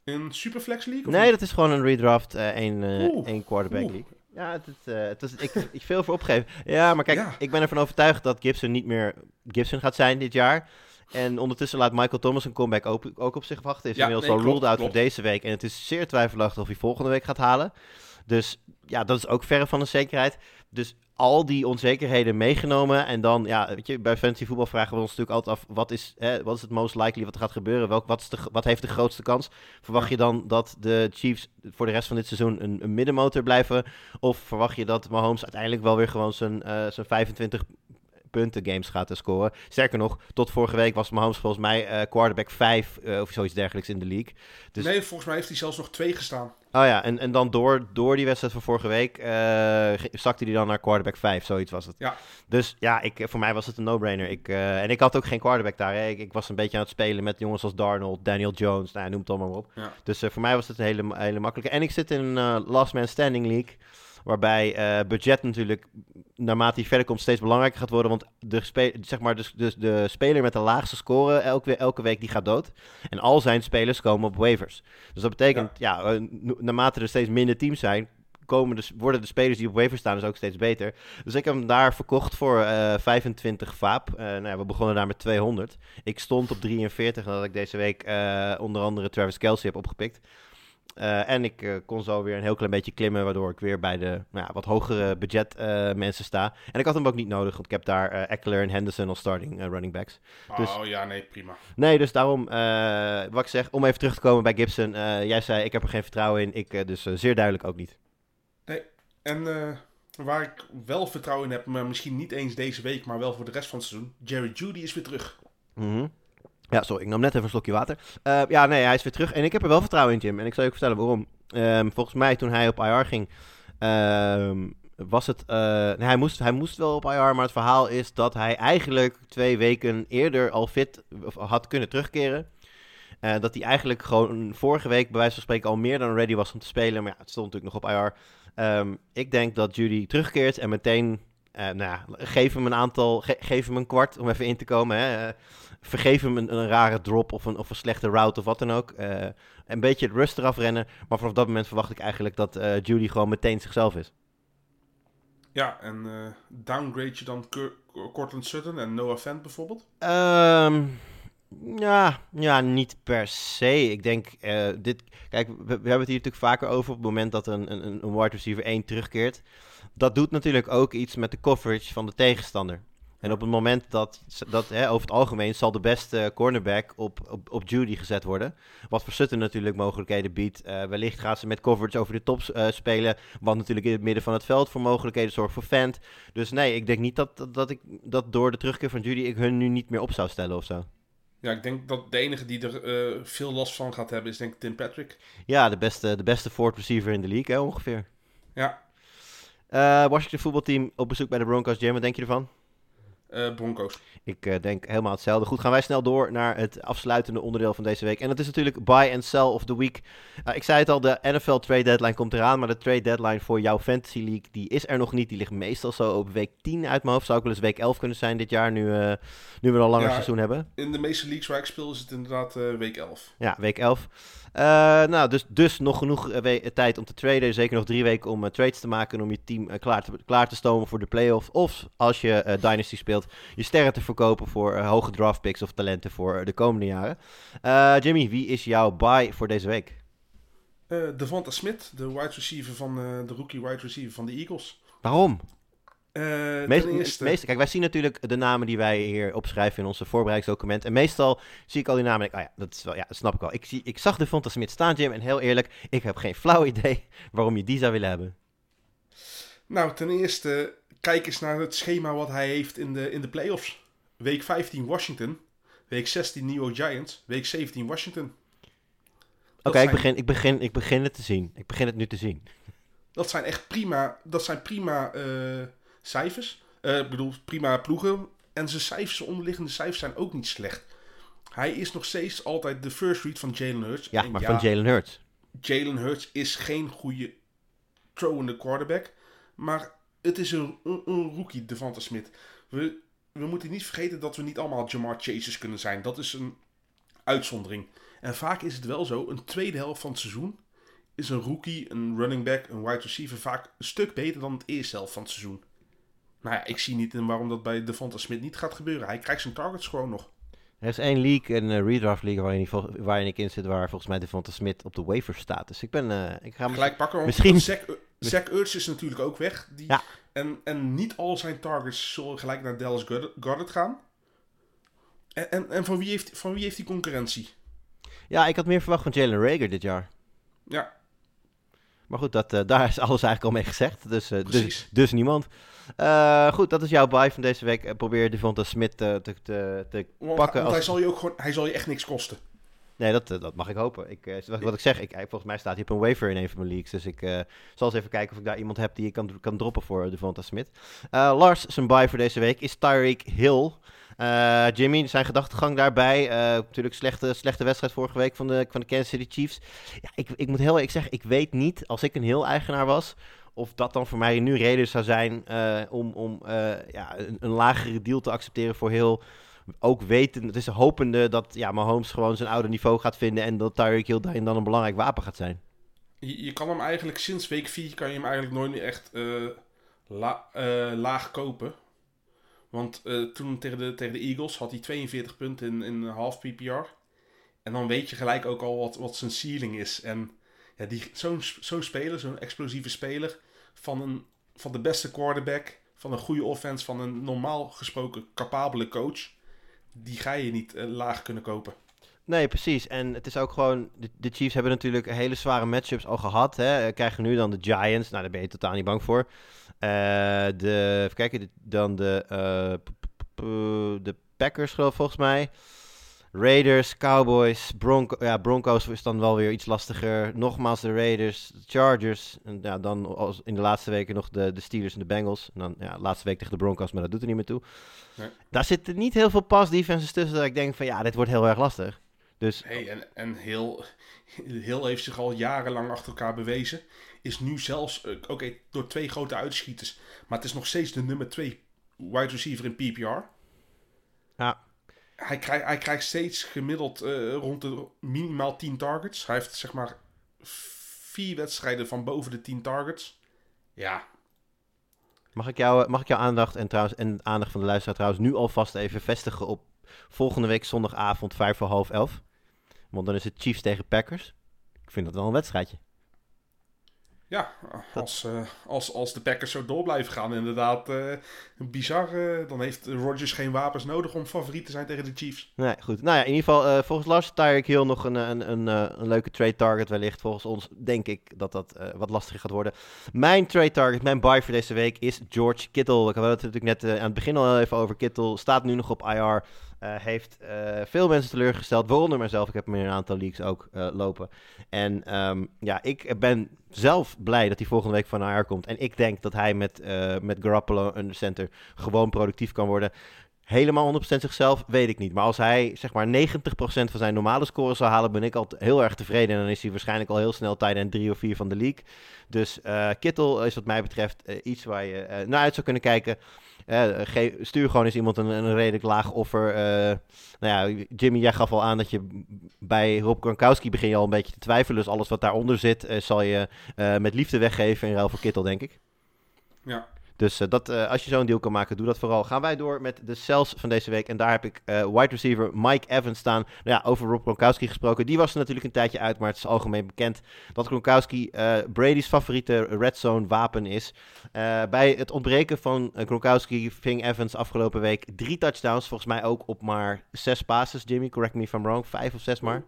Een Superflex League? of Nee, dat is gewoon een redraft, eh één, eh, één quarterback oeh. league. Ja, het, is, eh, het is, ik, ik veel voor opgeven. Ja, maar kijk, Ja. ik ben ervan overtuigd dat Gibson niet meer Gibson gaat zijn dit jaar. En ondertussen laat Michael Thomas een comeback ook, ook op zich wachten. Is Ja, inmiddels nee, al klopt, ruled out klopt. voor deze week. En het is zeer twijfelachtig of hij volgende week gaat halen. Dus ja, dat is ook verre van een zekerheid. Dus al die onzekerheden meegenomen. En dan, ja, weet je, bij fantasy voetbal vragen we ons natuurlijk altijd af... wat is, hè, wat is het most likely wat er gaat gebeuren? Welk, wat, is de, wat heeft de grootste kans? Verwacht je dan dat de Chiefs voor de rest van dit seizoen een, een middenmotor blijven? Of verwacht je dat Mahomes uiteindelijk wel weer gewoon zijn, eh, zijn 25 punten games gaat te scoren? Sterker nog, tot vorige week was Mahomes volgens mij eh, quarterback 5 eh, of zoiets dergelijks in de league. Dus- Nee, volgens mij heeft hij zelfs nog twee gestaan. Oh ja, en, en dan door, door die wedstrijd van vorige week ge- zakte hij dan naar quarterback 5, zoiets was het. Ja. Dus ja, ik, voor mij was het een no-brainer. Ik, eh, en ik had ook geen quarterback daar. Hè. Ik, ik was een beetje aan het spelen met jongens als Darnold, Daniel Jones, nou, noem het allemaal op. Ja. Dus eh, voor mij was het een hele, hele makkelijke. En ik zit in een last man standing league, waarbij eh, budget natuurlijk naarmate hij verder komt steeds belangrijker gaat worden. Want de, zeg maar, de, de, de speler met de laagste score elke, elke week die gaat dood. En al zijn spelers komen op waivers. Dus dat betekent, ja, eh, naarmate er steeds minder teams zijn, komen dus, worden de spelers die op waivers staan dus ook steeds beter. Dus ik heb hem daar verkocht voor eh 25 vaap. Eh, nou ja, we begonnen daar met 200. Ik stond op 43 nadat ik deze week onder andere Travis Kelsey heb opgepikt. Eh, en ik eh, kon zo weer een heel klein beetje klimmen, waardoor ik weer bij de nou wat hogere budget eh, mensen sta. En ik had hem ook niet nodig, want ik heb daar Eckler en Henderson als starting running backs. Dus- Oh ja, nee, prima. Nee, dus daarom, wat ik zeg, om even terug te komen bij Gibson. jij zei, ik heb er geen vertrouwen in. Ik dus zeer duidelijk ook niet. En eh, Waar ik wel vertrouwen in heb, maar misschien niet eens deze week, maar wel voor de rest van het seizoen. Jerry Judy is weer terug. Mhm. Ja, sorry, ik nam net even een slokje water. Eh, ja, nee, hij is weer terug. En ik heb er wel vertrouwen in, Jim. En ik zal je ook vertellen waarom. Ehm, volgens mij, toen hij op IR ging, ehm, was het... eh, nee, hij, moest, hij moest wel op IR, maar het verhaal is dat hij eigenlijk twee weken eerder al fit had kunnen terugkeren. Eh, dat hij eigenlijk gewoon vorige week, bij wijze van spreken, al meer dan ready was om te spelen. Maar ja, het stond natuurlijk nog op IR. Ehm, ik denk dat Judy terugkeert en meteen... nou ja, geef hem een aantal, ge- geef hem een kwart om even in te komen. Hè. Vergeef hem een, een rare drop of een, of een slechte route of wat dan ook. Eh, een beetje het rust eraf rennen. Maar vanaf dat moment verwacht ik eigenlijk dat eh, Judy gewoon meteen zichzelf is. Ja, en eh, downgrade je dan Cortland Sutton en Noah Fent bijvoorbeeld? Ehm, ja, ja, niet per se. Ik denk, dit, kijk, we, we hebben het hier natuurlijk vaker over op het moment dat een, een, een wide receiver 1 terugkeert. Dat doet natuurlijk ook iets met de coverage van de tegenstander. En op het moment dat, dat hè, over het algemeen zal de beste cornerback op, op, op Judy gezet worden. Wat voor Sutton natuurlijk mogelijkheden biedt. Eh, wellicht gaat ze met coverage over de top eh, spelen. Wat natuurlijk in het midden van het veld voor mogelijkheden zorgt voor Fant. Dus nee, ik denk niet dat, dat, dat ik dat door de terugkeer van Judy ik hun nu niet meer op zou stellen of zo. Ja, ik denk dat de enige die er eh, veel last van gaat hebben is denk ik Tim Patrick. Ja, de beste, de beste fourth receiver in de league, hè, ongeveer. Ja, Washington voetbalteam op bezoek bij de Broncos. Jim, wat denk je ervan? Eh, Broncos. Ik eh, denk helemaal hetzelfde. Goed, gaan wij snel door naar het afsluitende onderdeel van deze week. En dat is natuurlijk buy and sell of the week. Eh, ik zei het al, de NFL trade deadline komt eraan. Maar de trade deadline voor jouw fantasy league, die is er nog niet. Die ligt meestal zo op week 10 uit mijn hoofd. Zou ook wel eens week 11 kunnen zijn dit jaar, nu, eh, nu we al langer Ja. seizoen hebben. In de meeste leagues waar ik speel is het inderdaad week 11. Ja, week 11. Eh, nou, dus, dus nog genoeg eh, tijd om te traden. Zeker nog drie weken om eh, trades te maken en om je team klaar, te, klaar te stomen voor de playoff. Of als je Dynasty speelt, je sterren te verkopen voor hoge draft picks of talenten voor de komende jaren. Jimmy, wie is jouw buy voor deze week? Devonta Smith, de wide receiver van de rookie wide receiver van de Eagles. Waarom? Eh Meest, ten eerste, meest- kijk, wij zien natuurlijk de namen die wij hier opschrijven in onze voorbereidingsdocument. En meestal zie ik al die namen en denk oh ja, dat, is wel, ja, dat snap ik wel. Ik, zie, ik zag de Fonta Smith staan, Jim, en heel eerlijk, ik heb geen flauw idee waarom je die zou willen hebben. nou ten eerste, kijk eens naar het schema wat hij heeft in de, in de playoffs. Week 15 Washington, week 16 New York Giants, week 17 Washington. Oké, ik, begin, ik, begin, ik begin het te zien. Ik begin het nu te zien. Dat zijn echt prima, dat zijn prima eh, cijfers. Eh, ik bedoel, prima ploegen. En zijn cijfers, onderliggende cijfers zijn ook niet slecht. Hij is nog steeds altijd de first read van Jalen Hurts. Ja, En maar van Jalen Hurts. Jalen Hurts is geen goede throwende quarterback. Maar het is een, een, een rookie, Devonta Smith. We, we moeten niet vergeten dat we niet allemaal Jamar Chasers kunnen zijn. Dat is een uitzondering. En vaak is het wel zo, een tweede helft van het seizoen is een rookie, een running back, een wide receiver vaak een stuk beter dan het eerste helft van het seizoen. Nou ja, ik zie niet in waarom dat bij Devonta Smith niet gaat gebeuren. Hij krijgt zijn targets gewoon nog. Er is één league, een eh, redraft league, waarin, ik vol- waarin ik in zit, waar volgens mij Devonta Smith op de waiver staat. Dus ik ben, eh, ik ga... Gelijk pakken, Misschien- Zach, Zach Ertz is natuurlijk ook weg. Die, Ja. en, en niet al zijn targets zullen gelijk naar Dallas Goddard gaan. En, en, en van, wie heeft, van wie heeft die concurrentie? Ja, ik had meer verwacht van Jalen Rager dit jaar. Ja, Maar goed, dat, eh, daar is alles eigenlijk al mee gezegd. Dus, dus, dus niemand. Eh, goed, dat is jouw buy van deze week. Eh, probeer Devonta Smith eh, te, te, te want, pakken. want als- hij, zal je ook gewoon, hij zal je echt niks kosten. Nee, dat, dat mag ik hopen. Ik, wat, wat ik zeg, ik, volgens mij staat hij op een waiver in een van mijn leagues. Dus ik zal eens even kijken of ik daar iemand heb die ik kan, kan droppen voor Devonta Smith. Eh, Lars, zijn buy voor deze week is Tyreek Hill. Jimmy, zijn gedachtegang daarbij. natuurlijk slechte, slechte wedstrijd vorige week van de, van de Kansas City Chiefs. Ja, ik, ik moet heel eerlijk zeggen, ik weet niet, als ik een heel eigenaar was... of dat dan voor mij nu reden zou zijn eh, om, om eh, ja, een, een lagere deal te accepteren voor heel ook weten, het is hopende dat ja, Mahomes gewoon zijn oude niveau gaat vinden en dat Tyreek Hill daarin dan een belangrijk wapen gaat zijn. Je, kan hem eigenlijk sinds week 4 kan je hem eigenlijk nooit meer echt eh, la- laag kopen. Want toen tegen de, tegen de Eagles had hij 42 punten in, in half PPR. En dan weet je gelijk ook al wat, wat zijn ceiling is. En ja, die- zo'n zo'n speler, zo'n explosieve speler van, een, van de beste quarterback, van een goede offense, van een normaal gesproken capabele coach, die ga je niet eh, laag kunnen kopen. Nee, precies. En het is ook gewoon... De, Chiefs hebben natuurlijk hele zware matchups al gehad. Hè. Eh, Krijgen nu dan de Giants. Nou, daar ben je totaal niet bang voor. Eh, de, even kijken, dan de, de Packers geloof volgens mij. Raiders, Cowboys, Bronco, ja, Broncos is dan wel weer iets lastiger. Nogmaals de Raiders, de Chargers. En ja, dan als in de laatste weken nog de, de Steelers en de Bengals. En dan ja, laatste week tegen de Broncos, maar dat doet er niet meer toe. Nee. Daar zitten niet heel veel pass defenses tussen dat ik denk van ja, dit wordt heel erg lastig. Dus Hey, en en heel, heel heeft zich al jarenlang achter elkaar bewezen. Is nu zelfs, eh, oké, door twee grote uitschieters. Maar het is nog steeds de nummer twee wide receiver in PPR. ja, Hij, krijgt hij krijgt steeds gemiddeld eh, rond de minimaal 10 targets. Hij heeft zeg maar vier wedstrijden van boven de 10 targets. Ja, Mag ik, jou, mag ik jouw aandacht en, trouwens, en aandacht van de luisteraar trouwens nu alvast even vestigen op volgende week zondagavond vijf voor half elf? Want dan is het Chiefs tegen Packers. Ik vind dat wel een wedstrijdje. Ja als, eh, als, als de Packers zo door blijven gaan, inderdaad eh, bizar. eh, dan heeft Rodgers geen wapens nodig om favoriet te zijn tegen de Chiefs. Nee, goed. Nou ja, in ieder geval, volgens Lars Tyreek Hill nog een, een, een, een leuke trade target wellicht. Volgens ons denk ik dat dat wat lastiger gaat worden. Mijn trade target, mijn buy voor deze week is George Kittle. Ik had het natuurlijk net aan het begin al even over. Kittle staat nu nog op IR. Eh, heeft eh, veel mensen teleurgesteld, waaronder mijzelf. Ik heb hem in een aantal leagues ook eh, lopen. En ehm, ja, ik ben zelf blij dat hij volgende week van IR komt. En ik denk dat hij met, met Garoppolo under center gewoon productief kan worden. Helemaal 100% zichzelf, weet ik niet. Maar als hij zeg maar 90% van zijn normale scores zou halen, ben ik al heel erg tevreden. En dan is hij waarschijnlijk al heel snel tight end 3 of 4 van de league. Dus eh Kittel is wat mij betreft eh, iets waar je eh, naar uit zou kunnen kijken. Stuur gewoon eens iemand een, redelijk laag offer. Nou ja, Jimmy, jij gaf al aan dat je bij Rob Gronkowski begin je al een beetje te twijfelen. Dus alles wat daaronder zit, zal je met liefde weggeven in ruil voor Kittel, denk ik. Ja. Dus eh, dat, eh, als je zo'n deal kan maken, doe dat vooral. Gaan wij door met de cells van deze week. En daar heb ik eh, wide receiver Mike Evans staan. Nou ja, over Rob Gronkowski gesproken. Die was er natuurlijk een tijdje uit, maar het is algemeen bekend dat Gronkowski Brady's favoriete red zone wapen is. Bij het ontbreken van Gronkowski ving Evans afgelopen week drie touchdowns. Volgens mij ook op maar zes passes, Jimmy. Correct me if I'm wrong. Vijf of zes maar.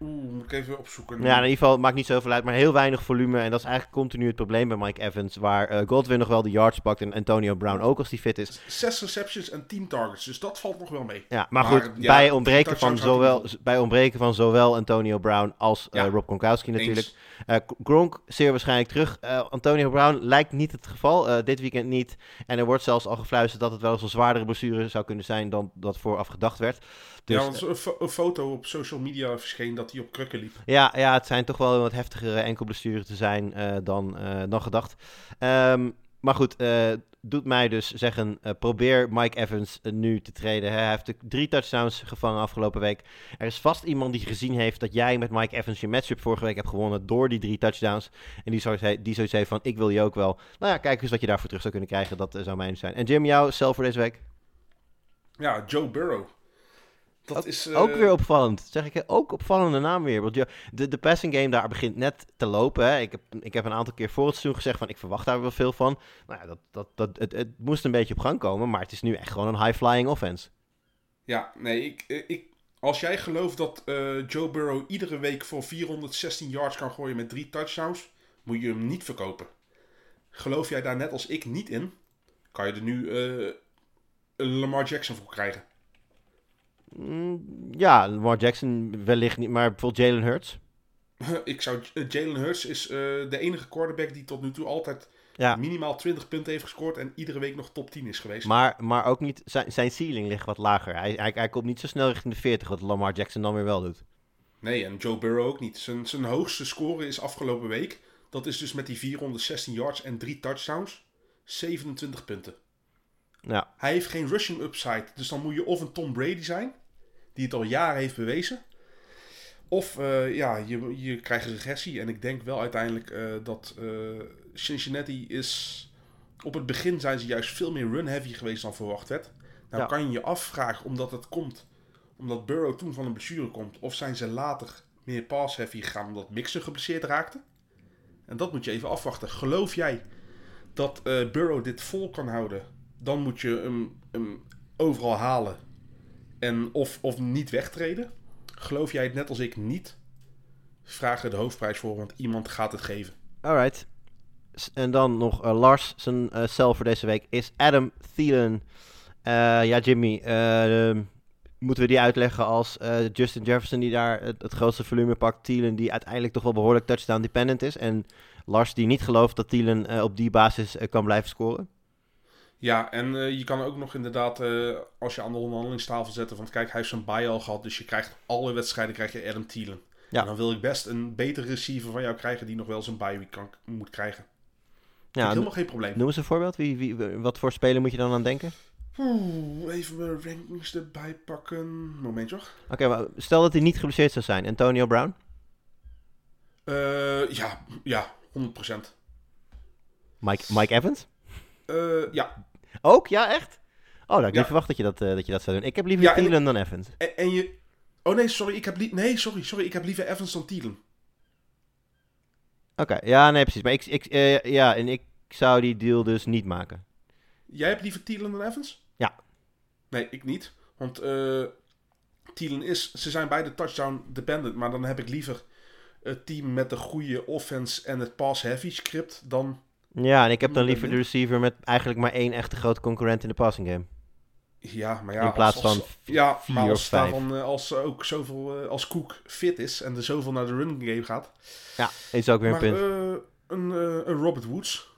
Oeh, moet ik even opzoeken. Ja, in ieder geval maakt niet zoveel uit, maar heel weinig volume. En dat is eigenlijk continu het probleem bij Mike Evans. Waar eh, Godwin nog wel de yards pakt en Antonio Brown ook als die fit is. Zes receptions en 10 targets, dus dat valt nog wel mee. Ja, maar, Maar, goed, ja, bij, ontbreken van zowel, bij ontbreken van zowel Antonio Brown als eh. Rob Gronkowski natuurlijk. Eh, Gronk zeer waarschijnlijk terug. Antonio Brown lijkt niet het geval, dit weekend niet. En er wordt zelfs al gefluisterd dat het wel eens een zwaardere blessure zou kunnen zijn dan dat vooraf gedacht werd. Dus, ja, want een, fo- een foto op social media verscheen dat hij op krukken liep. Ja, ja, het zijn toch wel wat heftigere enkelblessuren te zijn eh, dan, eh, dan gedacht. Ehm, maar goed, eh, doet mij dus zeggen, probeer Mike Evans nu te treden. Hè. Hij heeft drie touchdowns gevangen afgelopen week. Er is vast iemand die gezien heeft dat jij met Mike Evans je matchup vorige week hebt gewonnen door die drie touchdowns. En die zoiets he- die zoiets heeft van, ik wil die ook wel. Nou ja, kijk eens wat je daarvoor terug zou kunnen krijgen. Dat zou mijn zijn. En Jim, jou, zelf voor deze week? Ja, Joe Burrow. Dat Ook, is... eh, ook weer opvallend. Zeg ik, ook opvallende naam weer. Want de, de passing game daar begint net te lopen. Hè. Ik, heb, ik heb een aantal keer voor het seizoen gezegd van ik verwacht daar wel veel van. Nou ja, dat, dat, dat, het, het moest een beetje op gang komen. Maar het is nu echt gewoon een high-flying offense. Ja, nee, ik, eh, ik, als jij gelooft dat eh, Joe Burrow iedere week voor 416 yards kan gooien met drie touchdowns, moet je hem niet verkopen. Geloof jij daar net als ik niet in, kan je er nu eh, een Lamar Jackson voor krijgen. Mm, ja, Lamar Jackson wellicht niet, maar bijvoorbeeld Jalen Hurts. ik zou, eh, Jalen Hurts is eh, de enige quarterback die tot nu toe altijd Ja, minimaal 20 punten heeft gescoord en iedere week nog top 10 is geweest. maar, maar ook niet, zijn, zijn ceiling ligt wat lager. Hij, hij, hij komt niet zo snel richting de 40, wat Lamar Jackson dan weer wel doet. Nee, en Joe Burrow ook niet. Zijn, zijn hoogste score is afgelopen week. Dat is dus met die 416 yards en drie touchdowns. 27 punten. Ja, Hij heeft geen rushing upside. Dus dan moet je of een Tom Brady zijn. Die het al jaren heeft bewezen. Of eh, ja, je, je krijgt regressie. En ik denk wel uiteindelijk eh, dat eh, Cincinnati is... Op het begin zijn ze juist veel meer run-heavy geweest dan verwacht werd. Nou Ja. kan je je afvragen omdat het komt... Omdat Burrow toen van een blessure komt. Of zijn ze later meer pass-heavy gegaan omdat Mixer geblesseerd raakte. En dat moet je even afwachten. Geloof jij dat Burrow dit vol kan houden? Dan moet je hem, hem overal halen. En of, of niet wegtreden. Geloof jij het net als ik niet? Vraag er de hoofdprijs voor, want iemand gaat het geven. Alright. En dan nog eh, Lars, zijn eh cel voor deze week is Adam Thielen. Eh, ja, Jimmy, eh, ehm, moeten we die uitleggen als Justin Jefferson die daar het, het grootste volume pakt. Thielen die uiteindelijk toch wel behoorlijk touchdown dependent is. En Lars die niet gelooft dat Thielen op die basis kan blijven scoren. Ja, en eh, je kan ook nog inderdaad, eh, als je aan de onderhandelingstafel zetten, van kijk, hij heeft zijn bye al gehad, dus je krijgt alle wedstrijden krijg je Adam Thielen. Ja. En dan wil ik best een betere receiver van jou krijgen die nog wel zijn bye week kan, moet krijgen. Ja, helemaal geen probleem. noem eens een voorbeeld. Wie, wie, wat voor speler moet je dan aan denken? Oeh, even mijn rankings erbij pakken. Momentje hoor. Oké, maar stel dat hij niet geblesseerd zou zijn. Antonio Brown? Eh, ja, ja, 100%. Mike, Mike Evans? Eh, ja, Ook? Ja, echt? Oh, nou, ik Ja. niet verwacht dat je dat, eh, dat je dat zou doen. Ik heb liever Ja, en- Thielen dan Evans. en, en je... Oh nee, sorry, ik heb, li- nee, sorry, sorry, ik heb liever Evans dan Thielen. Oké, ja, nee, precies. Maar ik, ik, eh, ja, en ik zou die deal dus niet maken. Jij hebt liever Thielen dan Evans? Ja. Nee, ik niet. Want eh Thielen is... Ze zijn beide touchdown dependent. Maar dan heb ik liever het team met de goede offense en het pass-heavy script dan... Ja, en ik heb dan liever de receiver met eigenlijk maar één echte grote concurrent in de passing game. Ja, maar ja... In plaats als- als- van Ja, vier maar als, daarvan, eh, als ook zoveel... eh, als Cook fit is en er zoveel naar de running game gaat... Ja, is ook weer een maar punt. eh, een, een Robert Woods.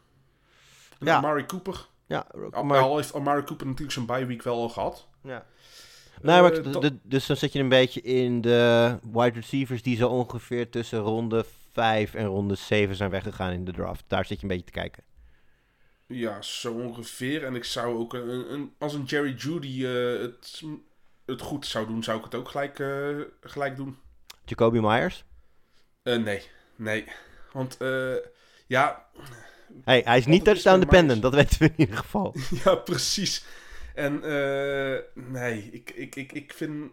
Een Ja. Amari Cooper. ja, Al maar, al heeft Amari Cooper natuurlijk zijn bye week wel al gehad. ja. Nee, maar dus dan zit je een beetje in de wide receivers die zo ongeveer tussen ronde 5 en ronde 7 zijn weggegaan in de draft. Daar zit je een beetje te kijken. Ja, zo ongeveer. En ik zou ook een, een, als een Jerry Judy eh, het, het goed zou doen, zou ik het ook gelijk, eh, gelijk doen. Jacoby Myers? Eh, nee, nee. Want eh, ja, Hey, hij is niet touchdown dependent, dat weten we in ieder geval. ja, precies. En nee, ik, ik, ik, ik vind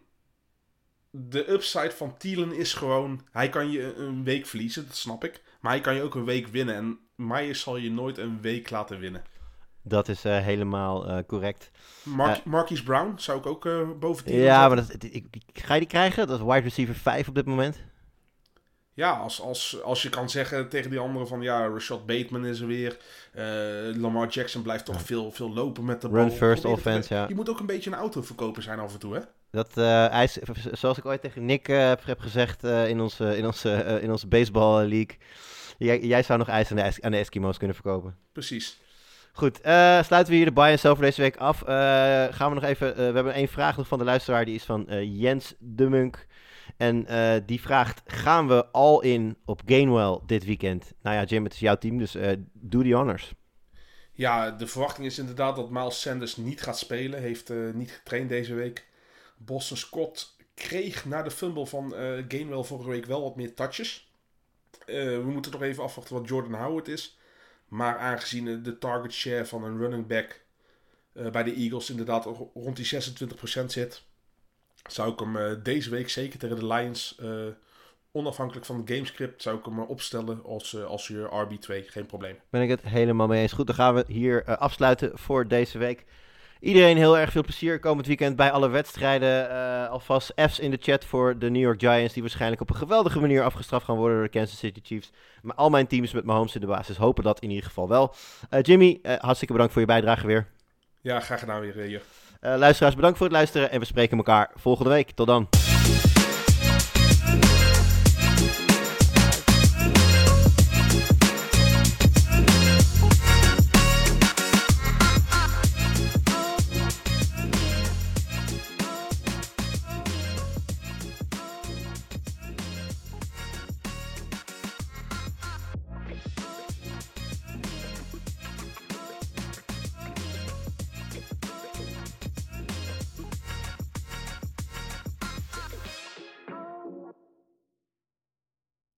de upside van Thielen is gewoon, hij kan je een week verliezen, dat snap ik. Maar hij kan je ook een week winnen. En Myers zal je nooit een week laten winnen. Dat is eh, helemaal eh, correct. Mark, Eh, Marquise Brown zou ik ook boven Thielen Ja, maar dat, ik, ik- ga je die krijgen? Dat is wide receiver 5 op dit moment. Ja, als, als, als je kan zeggen tegen die anderen van ja, Rashad Bateman is er weer. Lamar Jackson blijft toch veel, veel lopen met de bal. Run first offense, ja. Je moet ook een beetje een autoverkoper zijn af en toe, hè? Dat, eh, hij is, zoals ik ooit tegen Nick eh, heb, gezegd eh, in onze, in onze, in onze baseball league. Jij, jij zou nog ijs aan de, Es- aan de Eskimo's kunnen verkopen. Precies. Goed, sluiten we hier de buy en sell voor deze week af. Gaan we nog even, we hebben één vraag nog van de luisteraar, die is van Jens de Munk. En die vraagt, gaan we all in op Gainwell dit weekend? Nou ja, Jim, het is jouw team, dus doe die honors. Ja, de verwachting is inderdaad dat Miles Sanders niet gaat spelen. Heeft niet getraind deze week. Boston Scott kreeg na de fumble van eh Gainwell vorige week wel wat meer touches. Eh, we moeten nog even afwachten wat Jordan Howard is. Maar aangezien eh, de target share van een running back bij de Eagles inderdaad ro- rond die 26% zit, zou ik hem deze week zeker tegen de Lions, onafhankelijk van het gamescript, zou ik hem opstellen als, als je RB2. Geen probleem. Ben ik het helemaal mee eens. Goed, dan gaan we hier afsluiten voor deze week. Iedereen heel erg veel plezier komend weekend bij alle wedstrijden. Eh, alvast F's in de chat voor de New York Giants, die waarschijnlijk op een geweldige manier afgestraft gaan worden door de Kansas City Chiefs. Maar al mijn teams met Mahomes in de basis hopen dat in ieder geval wel. Eh, Jimmy, eh, hartstikke bedankt voor je bijdrage weer. Ja, graag gedaan weer, luisteraars, bedankt voor het luisteren en we spreken elkaar volgende week. Tot dan.